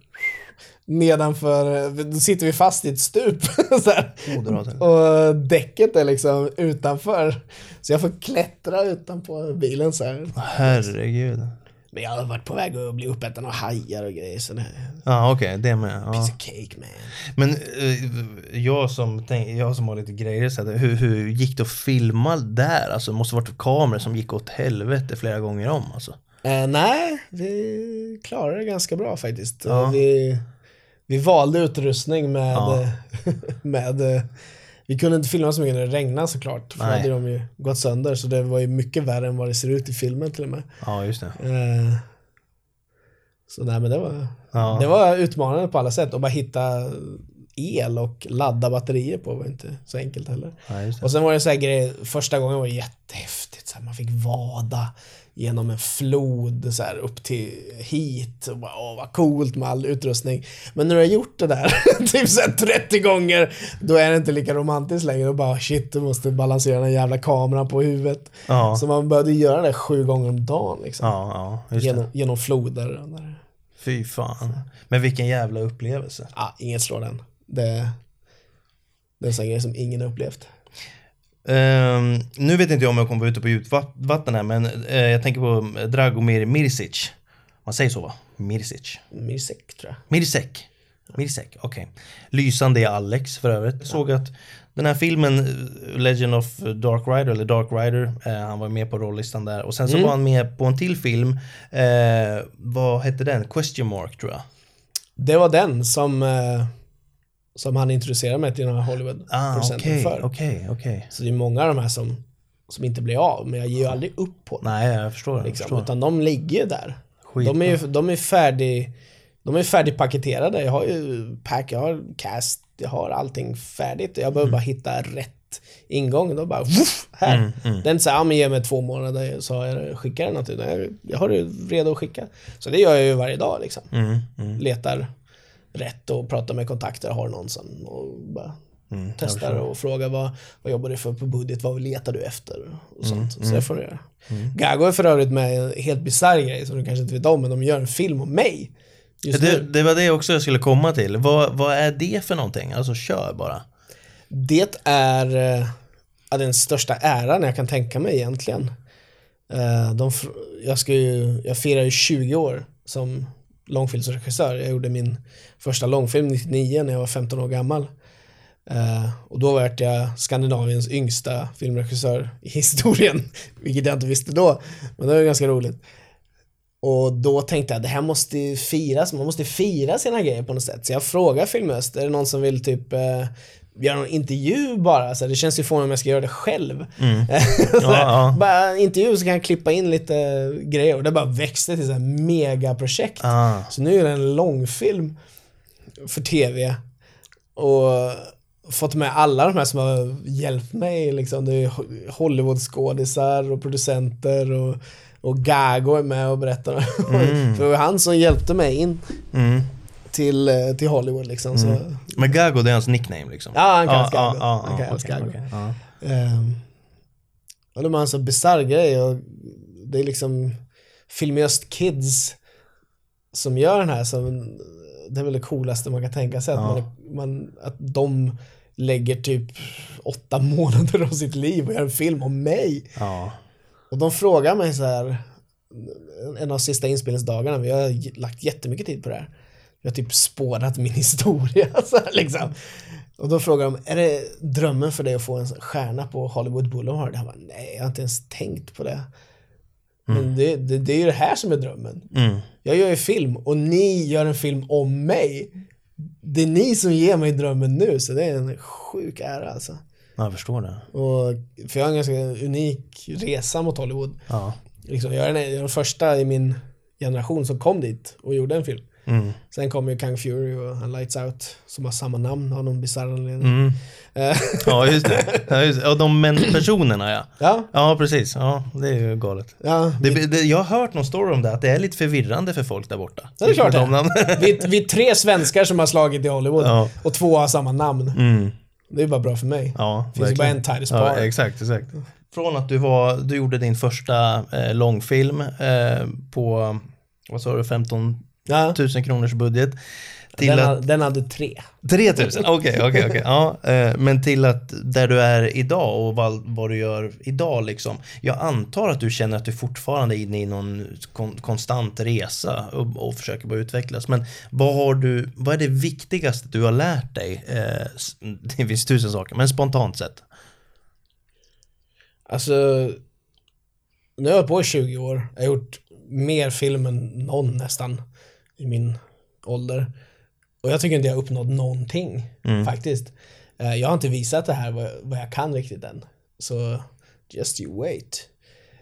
nedanför, då sitter vi fast i ett stup. [laughs] så här. Och däcket är liksom utanför. Så jag får klättra utanpå bilen så här. Herregud. Men jag har varit på väg att bli uppäten av hajar och grejer. Så det Ja, okej, det med. Ja. piece of cake man. Men eh, jag, som tänk, jag som har lite grejer, så här, hur, hur gick det att filma där? Alltså, det måste varit kameror som gick åt helvete flera gånger om. Alltså. Eh, nej, vi klarade det ganska bra faktiskt. Ja. Vi, vi valde utrustning med, Ja. [laughs] med vi kunde inte filma så mycket när det regnade såklart. För då hade de ju gått sönder. Så det var ju mycket värre än vad det ser ut i filmen till och med. Ja, just det. Eh, så nej men det var, Ja. det var utmanande på alla sätt. Och bara hitta el och ladda batterier på var inte så enkelt heller. Ja. Och sen var det så här grej, första gången var det jättehäftigt. Så här, man fick vada genom en flod så här, upp till hit. Och bara, åh, vad coolt med all utrustning. Men när du har gjort det där [laughs] typ så här 30 gånger, då är det inte lika romantiskt längre. Och bara shit, du måste balansera den jävla kameran på huvudet. Ja. Så man behövde göra det sju gånger om dagen. Liksom. Ja, ja, genom, genom floder. där. Fy fan. Men vilken jävla upplevelse. Ja, inget slår den. Det, det är en sån grej som ingen har upplevt. Ehm, nu vet inte jag om jag kommer vara ute på djupt vatt- vatten här, men eh, jag tänker på Dragomir Mirsic. Man säger så va? Mirsic. Mirsek tror jag. Mirsek. Mirsek, okej. Lysande i Alex för övrigt. Jag såg att den här filmen eh, Legend of Dark Rider, eller Dark Rider, eh, han var med på rollistan där. Och sen så var han med på en till film, eh, vad hette den? Question Mark tror jag. Det var den som, eh, som han introducerade mig till den här Ah, Hollywood-producenten okej, för. okej, okej. Så det är många av de här som, som inte blir av, men jag ger ju aldrig upp på dem. Nej, jag förstår. Jag Liksom, förstår. utan de ligger där. Skitbra. De är ju de är färdig, de är färdigpaketerade. Jag har ju pack, jag har cast, jag har allting färdigt. Jag Mm. behöver bara hitta rätt ingång. Då bara, woof, här. Mm, inte så här, ja, men ge mig två månader så jag skickar utan Jag, jag har det redo att skicka. Så det gör jag ju varje dag liksom. Mm, mm, Letar rätt och pratar med kontakter, har någon som och bara mm, jag testar och frågar vad, vad jobbar du för på budget, vad letar du efter och sånt. Mm, så det får du göra. Gago är för övrigt med en helt bisarr grej som du kanske inte vet om, men de gör en film om mig. Det, det var det också jag skulle komma till. Vad, vad är det för någonting? Alltså kör bara. Det är, eh, ja, den största äran jag kan tänka mig egentligen. Eh, de, jag, ska ju, jag firar ju 20 år som långfilmsregissör. Jag gjorde min första långfilm 99 när jag var 15 år gammal. Uh, och då var jag Skandinaviens yngsta filmregissör i historien, [laughs] vilket jag inte visste då. Men det var ganska roligt. Och då tänkte jag det här måste ju firas, man måste fira sina grejer på något sätt. Så jag frågade Filmöst, är det någon som vill typ eh, göra någon intervju bara? Så det känns ju fånigt om jag ska göra det själv. [laughs] Så Ja, ja. Bara intervju så kan jag klippa in lite grejer och det bara växte till så här megaprojekt. Ah. Så nu är det en långfilm för TV. Och fått med alla de här som har hjälpt mig. Liksom. Det är Hollywoodskådisar och producenter och, och Gago är med och berättar. för [laughs] det var han som hjälpte mig in Mm. Till, eh, till Hollywood liksom. Så, Men Gago, det är hans nickname liksom? Ja, han kallas ja, Gago. ja, Han ja, kallas okej, Gago. okej, ja. Ehm, och de har en så bisarr grej och det är liksom Filmöst Kids som gör den här som det är väl det coolaste man kan tänka sig att, man, man, att de lägger typ åtta [laughs] månader av sitt liv och gör en film om mig. Och de frågar mig så här en av sista inspelningsdagarna, vi har lagt jättemycket tid på det här. Vi har typ spårat min [laughs] historia så här, liksom. Och då frågar de, är det drömmen för dig att få en stjärna på Hollywood Boulevard? Jag bara, nej, jag har inte ens tänkt på det. Men det, det, det är ju det här som är drömmen. Mm. Jag gör ju film och ni gör en film om mig. Det är ni som ger mig drömmen nu, så det är en sjuk ära alltså. Ja, Jag förstår det. Och, för jag har en ganska unik resa mot Hollywood. Ja. Liksom, jag är den, jag är den första i min generation som kom dit och gjorde en film. Mm. Sen kom ju Kang Fury och han Lights Out som har samma namn av någon bisarr anledning. Mm. Eh, Ja, just det. Ja, just det. Och de män personerna ja. ja, Ja, precis. Ja, det är ju galet. ja. Det, det, jag har hört någon story om det, att det är lite förvirrande för folk där borta. Ja, det är klart det. Vi, vi är tre svenskar som har slagit i Hollywood Ja. och två har samma namn. Mm. Det är bara bra för mig. Ja, Det finns ju bara verkligen. en Titus Ja, Bar. exakt, exakt. Från att du, var, du gjorde din första eh, långfilm eh, på, vad sa du, 15 Ja, 000 kronors budget. Till den, att, ha- den hade tre. 3000, okej, okej, okej. Ja, eh, men till att där du är idag och vad, vad du gör idag liksom. Jag antar att du känner att du fortfarande är inne i någon kon, konstant resa och, och försöker bara utvecklas. Men vad har du, vad är det viktigaste du har lärt dig? Eh, [laughs] det finns tusen saker, men spontant sett. Alltså, nu har jag på i 20 år. Jag har gjort mer film än någon nästan i min ålder. Och jag tycker inte jag har uppnått någonting faktiskt. Eh, Jag har inte visat det här vad jag, vad jag kan riktigt än. Så just you wait.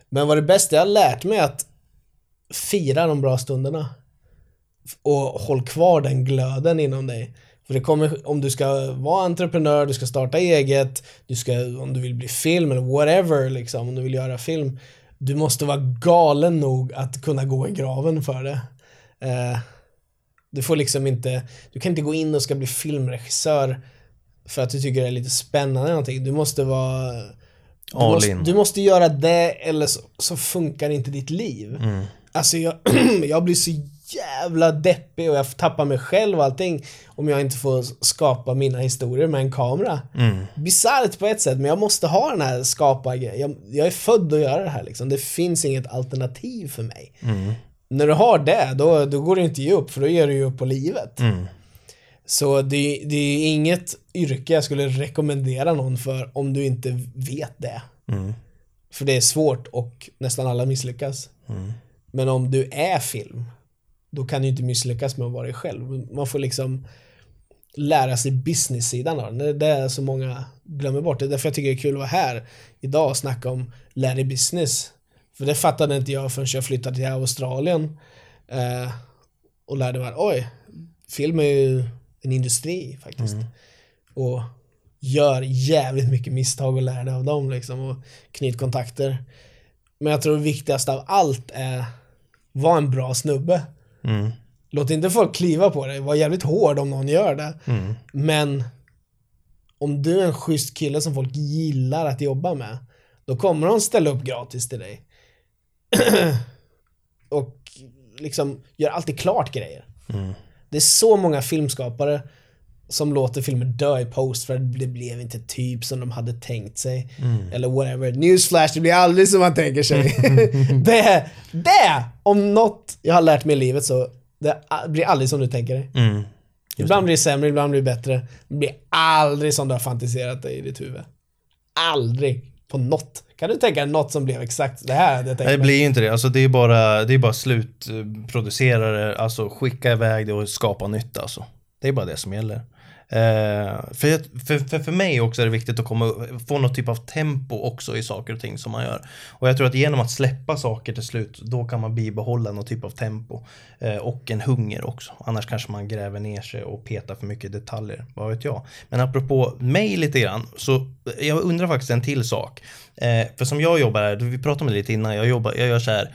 Men vad det bästa jag har lärt mig är att fira de bra stunderna. Och håll kvar den glöden inom dig. För det kommer, om du ska vara entreprenör, du ska starta eget, du ska, om du vill bli film eller whatever liksom, om du vill göra film. Du måste vara galen nog att kunna gå i graven för det. Eh, du får liksom inte, du kan inte gå in och ska bli filmregissör för att du tycker det är lite spännande eller någonting. Du måste vara du All måste, in. du måste göra det eller så, så funkar inte ditt liv. Mm. Alltså jag, [clears throat] jag blir så jävla deppig och jag tappar mig själv och allting om jag inte får skapa mina historier med en kamera. Mm. Bisarrt på ett sätt, men jag måste ha den här skapa-grejen. Jag, jag är född att göra det här liksom. Det finns inget alternativ för mig. Mm. När du har det, då, då går det inte ge upp, för då ger du ju upp på livet. Mm. Så det, det är inget yrke jag skulle rekommendera någon för om du inte vet det. Mm. För det är svårt och nästan alla misslyckas. Mm. Men om du är film, då kan du inte misslyckas med att vara dig själv. Man får liksom lära sig business-sidan av det. Det är så många glömmer bort. Det är därför jag tycker det är kul att vara här idag och snacka om lär dig business. För det fattade inte jag förrän jag flyttade till Australien eh, och lärde mig att oj, film är ju en industri faktiskt. Och gör jävligt mycket misstag och lär dig av dem liksom och knyt kontakter. Men jag tror det viktigaste av allt är var en bra snubbe. Mm. Låt inte folk kliva på dig, var jävligt hård om någon gör det. Mm. Men om du är en schysst kille som folk gillar att jobba med, då kommer de ställa upp gratis till dig. [clears throat] och liksom gör alltid klart grejer. Mm. Det är så många filmskapare som låter filmer dö i post för att det blev inte typ som de hade tänkt sig. Eller whatever. Newsflash, det blir aldrig som man tänker sig. [laughs] det, det, om något jag har lärt mig i livet så, det blir aldrig som du tänker dig. Mm. Ibland blir det sämre, ibland blir det bättre. Det blir aldrig som du har fantiserat dig i ditt huvud. Aldrig. På något. Kan du tänka dig något som blev exakt det här? Det, Nej, det blir ju inte det. Alltså, det är bara, det är bara slutproducerare, alltså skicka iväg det och skapa nytt alltså. Det är bara det som gäller. Eh, för, för, för, för mig också är det viktigt att komma, få något typ av tempo också i saker och ting som man gör. Och jag tror att genom att släppa saker till slut, då kan man bibehålla någon typ av tempo. Eh, och en hunger också. Annars kanske man gräver ner sig och petar för mycket detaljer, vad vet jag. Men apropå mig lite grann, så eh, jag undrar faktiskt en till sak. Eh, för som jag jobbar här, vi pratade om det lite innan, jag, jobbar, jag gör så här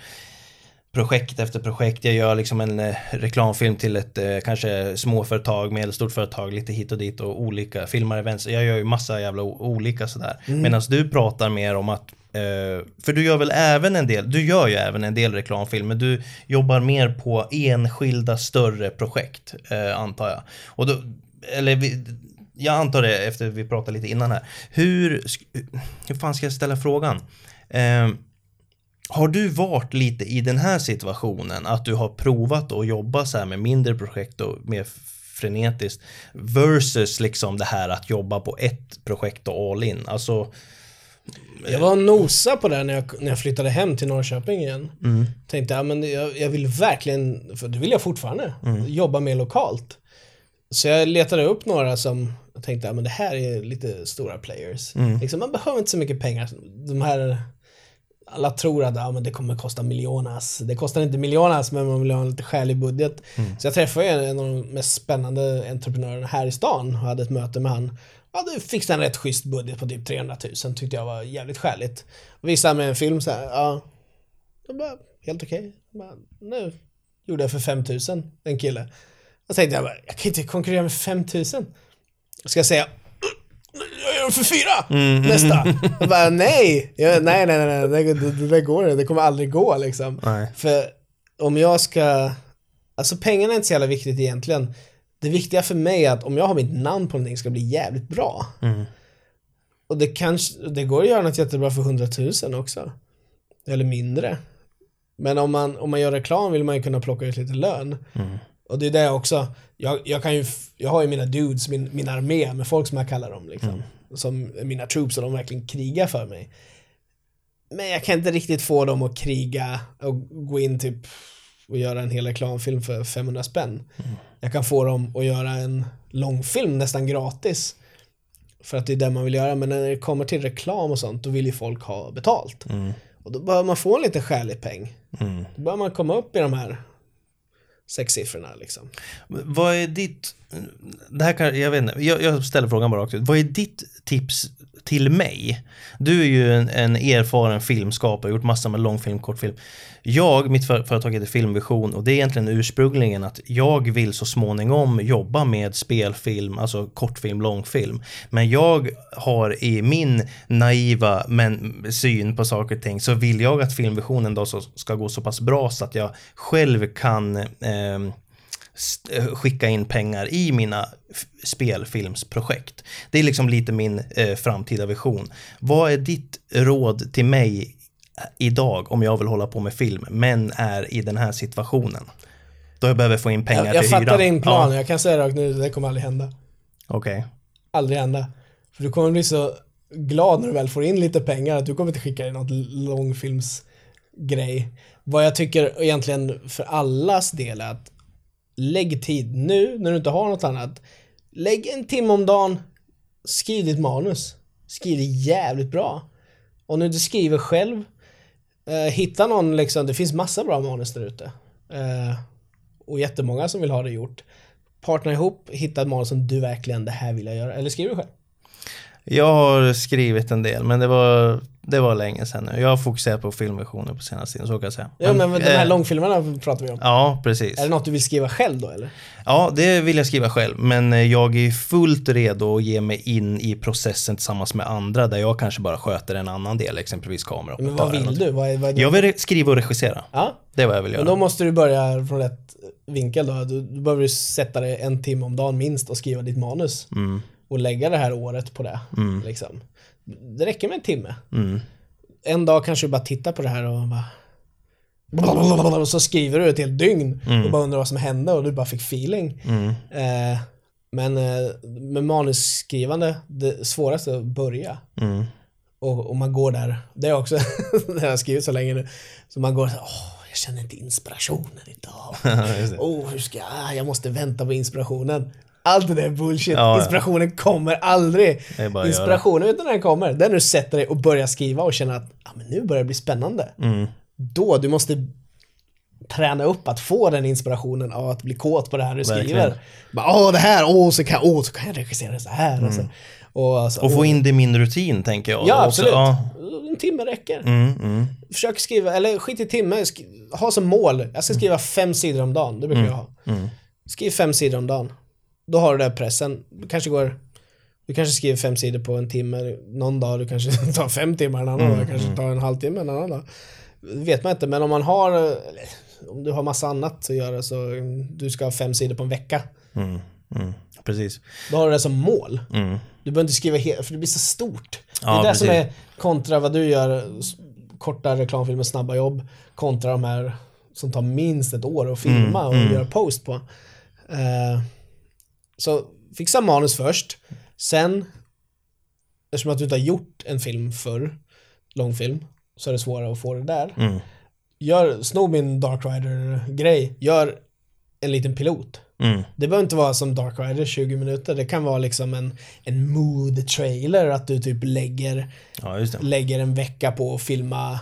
projekt efter projekt. Jag gör liksom en eh, reklamfilm till ett eh, kanske småföretag, medelstort företag, lite hit och dit och olika filmar, events. Jag gör ju massa jävla olika sådär. Medan du pratar mer om att eh, för du gör väl även en del, du gör ju även en del reklamfilm, men du jobbar mer på enskilda större projekt, eh, antar jag. Och då, eller vi, jag antar det efter vi pratade lite innan här. Hur, hur fan ska jag ställa frågan? Har du varit lite i den här situationen, att du har provat att jobba så här med mindre projekt och mer frenetiskt versus liksom det här att jobba på ett projekt och all in? Alltså, Jag var nosa på det när jag, när jag flyttade hem till Norrköping igen. Mm. Tänkte, ja, men jag, jag vill verkligen, för det vill jag fortfarande, Mm. jobba mer lokalt. Så jag letade upp några som tänkte, ja men det här är lite stora players. Mm. Liksom, man behöver inte så mycket pengar. De här, alla tror att ja, men det kommer kosta miljonas. Det kostar inte miljonas men man vill ha en lite skälig budget. Mm. Så jag träffade en en av de mest spännande entreprenörerna här i stan och hade ett möte med han. Ja, du fixade en rätt schysst budget på typ 300 000 tyckte jag var jävligt skäligt. Och visade mig en film så här, ja. Jag bara, helt okej. Bara, Nu gjorde jag för 5 000, en kille. Och tänkte jag bara, jag kan inte konkurrera med 5 000. Ska jag säga, jag gör för fyra nästa. Jag bara, nej, jag, nej, nej, nej, nej, det, det, det går inte, det kommer aldrig gå liksom. nej. För om jag ska, alltså pengarna är inte så jävla viktigt egentligen. Det viktiga för mig är att om jag har mitt namn på någonting ska det bli jävligt bra. Mm. Och det kanske, det går att göra något jättebra för 100 000 också. Eller mindre. Men om man, om man gör reklam vill man ju kunna plocka ut lite lön. Mm. Och det är det också, jag, jag kan ju, jag har ju mina dudes, min, min armé med folk som jag kallar dem liksom. Som är mina troops och de verkligen krigar för mig. Men jag kan inte riktigt få dem att kriga och gå in typ och göra en hel reklamfilm för 500 spänn. Jag kan få dem att göra en långfilm nästan gratis. För att det är det man vill göra, men när det kommer till reklam och sånt, då vill ju folk ha betalt. Mm. Och då behöver man få en lite skälig peng. Mm. Då börjar man komma upp i de här sexsiffrorna liksom. Vad är ditt, eh, det här kan, jag vet inte, jag, jag ställer frågan bara rakt ut. Vad är ditt tips till mig? Du är ju en, en erfaren filmskapare, gjort massor med långfilm, kortfilm. Jag, mitt för, företag heter Filmvision och det är egentligen ursprungligen att jag vill så småningom jobba med spelfilm, alltså kortfilm, långfilm. Men jag har i min naiva men, syn på saker och ting så vill jag att Filmvisionen då så, ska gå så pass bra så att jag själv kan eh, skicka in pengar i mina spelfilmsprojekt. Det är liksom lite min eh, framtida vision. Vad är ditt råd till mig eh, idag om jag vill hålla på med film men är i den här situationen? Då jag behöver få in pengar Jag, jag till fattar hyran. din plan, Ja, jag kan säga rakt nu, det kommer aldrig hända. Okej. Aldrig hända. För du kommer bli så glad när du väl får in lite pengar att du kommer inte skicka in något långfilmsgrej. Vad jag tycker egentligen för allas del är att lägg tid nu när du inte har något annat. Lägg en timme om dagen, skriv ditt manus. Skriv det jävligt bra. Om du inte skriver själv, eh, hitta någon liksom, det finns massa bra manus där ute. Eh, och jättemånga som vill ha det gjort. Partner ihop, hitta ett manus som du verkligen, det här vill jag göra. Eller skriv det själv. Jag har skrivit en del, men det var, det var länge sedan nu. Jag har fokuserat på filmversioner på senaste tiden, så kan jag säga. Ja, men, de här eh, långfilmerna pratar vi om. Ja, precis. Är det något du vill skriva själv då eller? Ja, det vill jag skriva själv, men eh, jag är fullt redo att ge mig in i processen tillsammans med andra, där jag kanske bara sköter en annan del, exempelvis kamera. Men vad vill du? Vad är, vad är? Jag vill skriva och regissera. Ja, Det är vad jag vill men göra. då måste du börja från rätt vinkel då. Du, du behöver sätta dig en timme om dagen minst och skriva ditt manus. Mm, Och lägga det här året på det. Liksom. Det räcker med en timme. mm, En dag kanske du bara tittar på det här och bara och så skriver du ett helt dygn och bara undrar vad som hände och du bara fick feeling. mm, Eh, men eh, med manusskrivande, det svåraste är att börja. mm. Och, och man går där, det är också, [laughs] det har jag skrivit så länge nu, så man går så här, åh, jag känner inte inspirationen idag. [laughs] Åh, hur ska jag, jag måste vänta på inspirationen. Allt det där är bullshit. Ja, ja. Inspirationen kommer aldrig. Inspirationen, vet du när den kommer? När du sätter dig och börjar skriva och känner att ah, men nu börjar det bli spännande. Mm. Då, du måste träna upp att få den inspirationen av att bli kåt på det här du Verkligen. skriver. Bara, åh, det här, åh, så kan, åh, så kan jag regissera det så här. Och, så. och, alltså, Och få åh. in det i min rutin, tänker jag. Ja, Också, absolut. ja. En timme räcker. Mm, mm, Försök skriva, eller skit i timme, ha som mål, jag ska skriva fem sidor om dagen, det brukar jag ha. mm. Skriv fem sidor om dagen. Då har du den pressen. Du kanske går, du kanske skriver fem sidor på en timme, någon dag du kanske [laughs] tar fem timmar, en annan dag du kanske tar en halvtimme, en annan dag. Det vet man inte, men om man har, om du har massa annat att göra så du ska ha fem sidor på en vecka. Mm, mm. Precis. Då har du det som mål. Mm. Du behöver inte skriva helt, för det blir så stort. Ja, det är det som precis. är kontra vad du gör, korta reklamfilmer, snabba jobb, kontra de här som tar minst ett år att filma Mm, och mm. göra post på. Eh, så fixa manus först, sen, eftersom att du inte har gjort en film förr, långfilm, så är det svårare att få det där. Mm. Gör, sno min Dark Rider-grej, gör en liten pilot. Mm. Det behöver inte vara som Dark Rider 20 minuter. Det kan vara liksom en, en mood trailer. Att du typ lägger, Ja, lägger en vecka på att filma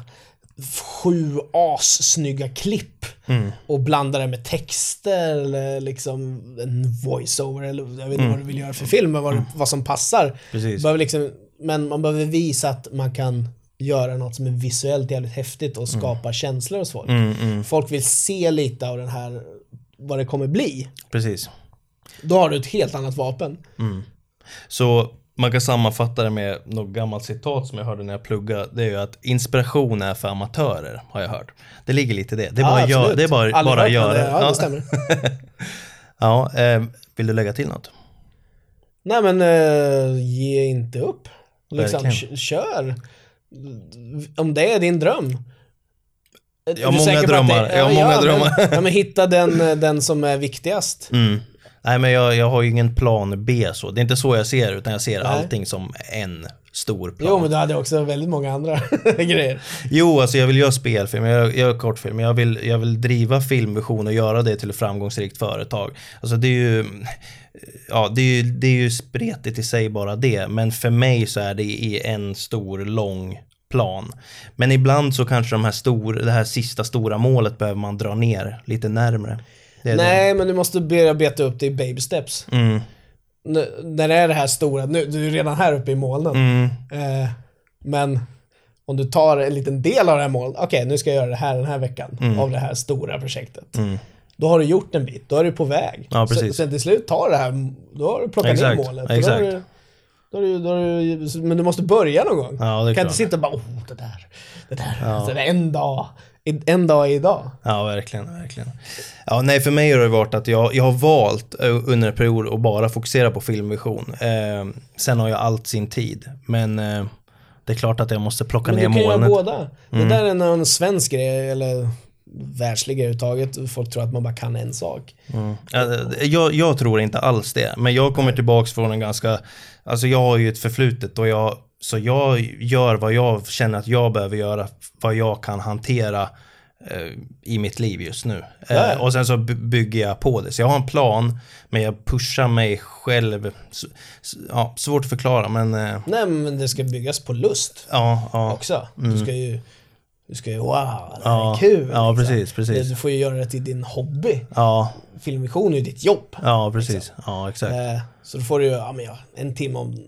sju assnygga klipp. Mm. Och blandar det med texter eller liksom en voiceover eller jag vet inte vad du vill göra för film. Men vad, du- vad som passar. Precis. Liksom, men man behöver visa att man kan göra något som är visuellt jävligt häftigt och skapa känslor hos folk. Mm, mm. Folk vill se lite av den här, vad det kommer bli. Precis. Då har du ett helt annat vapen. Så man kan sammanfatta det med något gammalt citat som jag hörde när jag pluggade. Det är ju att inspiration är för amatörer, har jag hört. Det ligger lite i det. Det är bara, att absolut. det är bara, Aldrig bara göra. men det- Ja, Ja. det stämmer. [laughs] Ja, eh, vill du lägga till något? Nej men, eh, ge inte upp. Liksom, Verkligen. kör. Om det är din dröm. Jag har många drömmar. Jag har många men- drömmar. Ja, men hitta den, eh, den som är viktigast. Mm. Nej, men jag, jag har ju ingen plan B så. Det är inte så jag ser utan jag ser Nej. allting som en stor plan. Jo, men du hade också väldigt många andra [laughs] grejer. Jo, alltså jag vill göra spelfilm, jag gör kortfilm, jag vill, jag vill driva filmvision och göra det till ett framgångsrikt företag. Alltså det är ju, ja det är ju, det är ju spretigt i sig bara det, men för mig så är det i en stor, lång plan. Men ibland så kanske de här stor, det här sista stora målet behöver man dra ner lite närmre. Det är Nej, men du måste börja beta upp det i baby steps. Det. Mm, när det är det här stora, nu, du är redan här uppe i molnen. mm, Eh, men om du tar en liten del av det här målet, okej nu ska jag göra det här den här veckan av det här stora projektet. mm. Då har du gjort en bit, då är du på väg. Ja, precis. sen till slut tar det här, då har du plockat Exakt, ner målet. Exakt. Då då har du, då har du, men du måste börja någon gång. Ja, det är du kan klart. inte sitta och bara, oh det där, det där, så det är en dag, en dag är idag. Ja, verkligen, verkligen. Ja, nej, för mig har det varit att jag, jag har valt eh, under en period att bara fokusera på filmvision. Eh, sen har jag allt sin tid, men eh, det är klart att jag måste plocka Men ner du kan göra molnet. båda. Det där är någon svensk grej, eller världslig grej överhuvudtaget. Folk tror att man bara kan en sak. Mm. Ja, Jag, jag tror inte alls det, men jag kommer tillbaks från en ganska, alltså jag har ju ett förflutet och jag, så jag gör vad jag känner att jag behöver göra, vad jag kan hantera eh, i mitt liv just nu. Ja. Eh, och sen så by- bygger jag på det. Så jag har en plan, men jag pushar mig själv. Ja, svårt att förklara, men eh, Nej, men det ska byggas på lust ja, ja. också. Du ska ju, du ska ju, wow, det här Ja, är kul. ja, liksom. precis, precis. Du får ju göra det till din hobby. Ja, Filmvision är ju ditt jobb. ja, precis. Ja, exakt. Så då får du ju, ja men ja, en timme om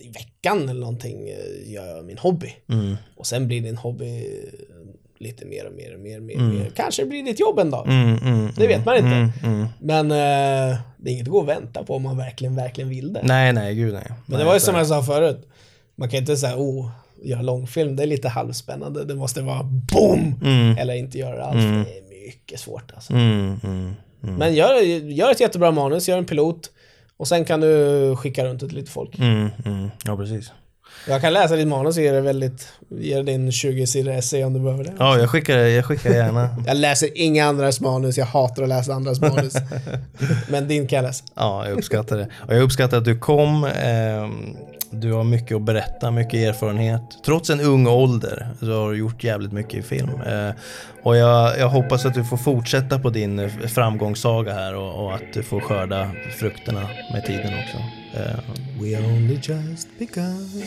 i veckan eller någonting eh, gör jag min hobby. Mm. Och sen blir din hobby eh, lite mer och mer och mer och mer. mer. Kanske blir ditt jobb en dag. Mm, mm, Det vet man inte. mm, mm. Men eh, det är inget att gå och vänta på om man verkligen, verkligen vill det. Nej, nej, gud nej. Men nej, det var ju som jag sa förut. Man kan inte säga oh, göra långfilm, det är lite halvspännande. Det måste vara BOOM! Mm. Eller inte göra det alls. Det är mycket svårt alltså. Mm, mm, mm. Men gör, gör ett jättebra manus, gör en pilot. Och sen kan du skicka runt det till lite folk. Mm, mm. Ja, precis. Jag kan läsa ditt manus och ge dig väldigt, ge dig din 20 sidor essay om du behöver det. Ja, jag skickar, jag skickar gärna. [laughs] Jag läser inga andras manus, jag hatar att läsa andras manus. [laughs] Men din kan jag läsa. Ja, jag uppskattar det. Och jag uppskattar att du kom. ehm, du har mycket att berätta, mycket erfarenhet. Trots en ung ålder så har du gjort jävligt mycket i film. Eh, Och jag, jag hoppas att du får fortsätta på din eh, framgångssaga här och, och att du får skörda frukterna med tiden också. Eh, We only just begun.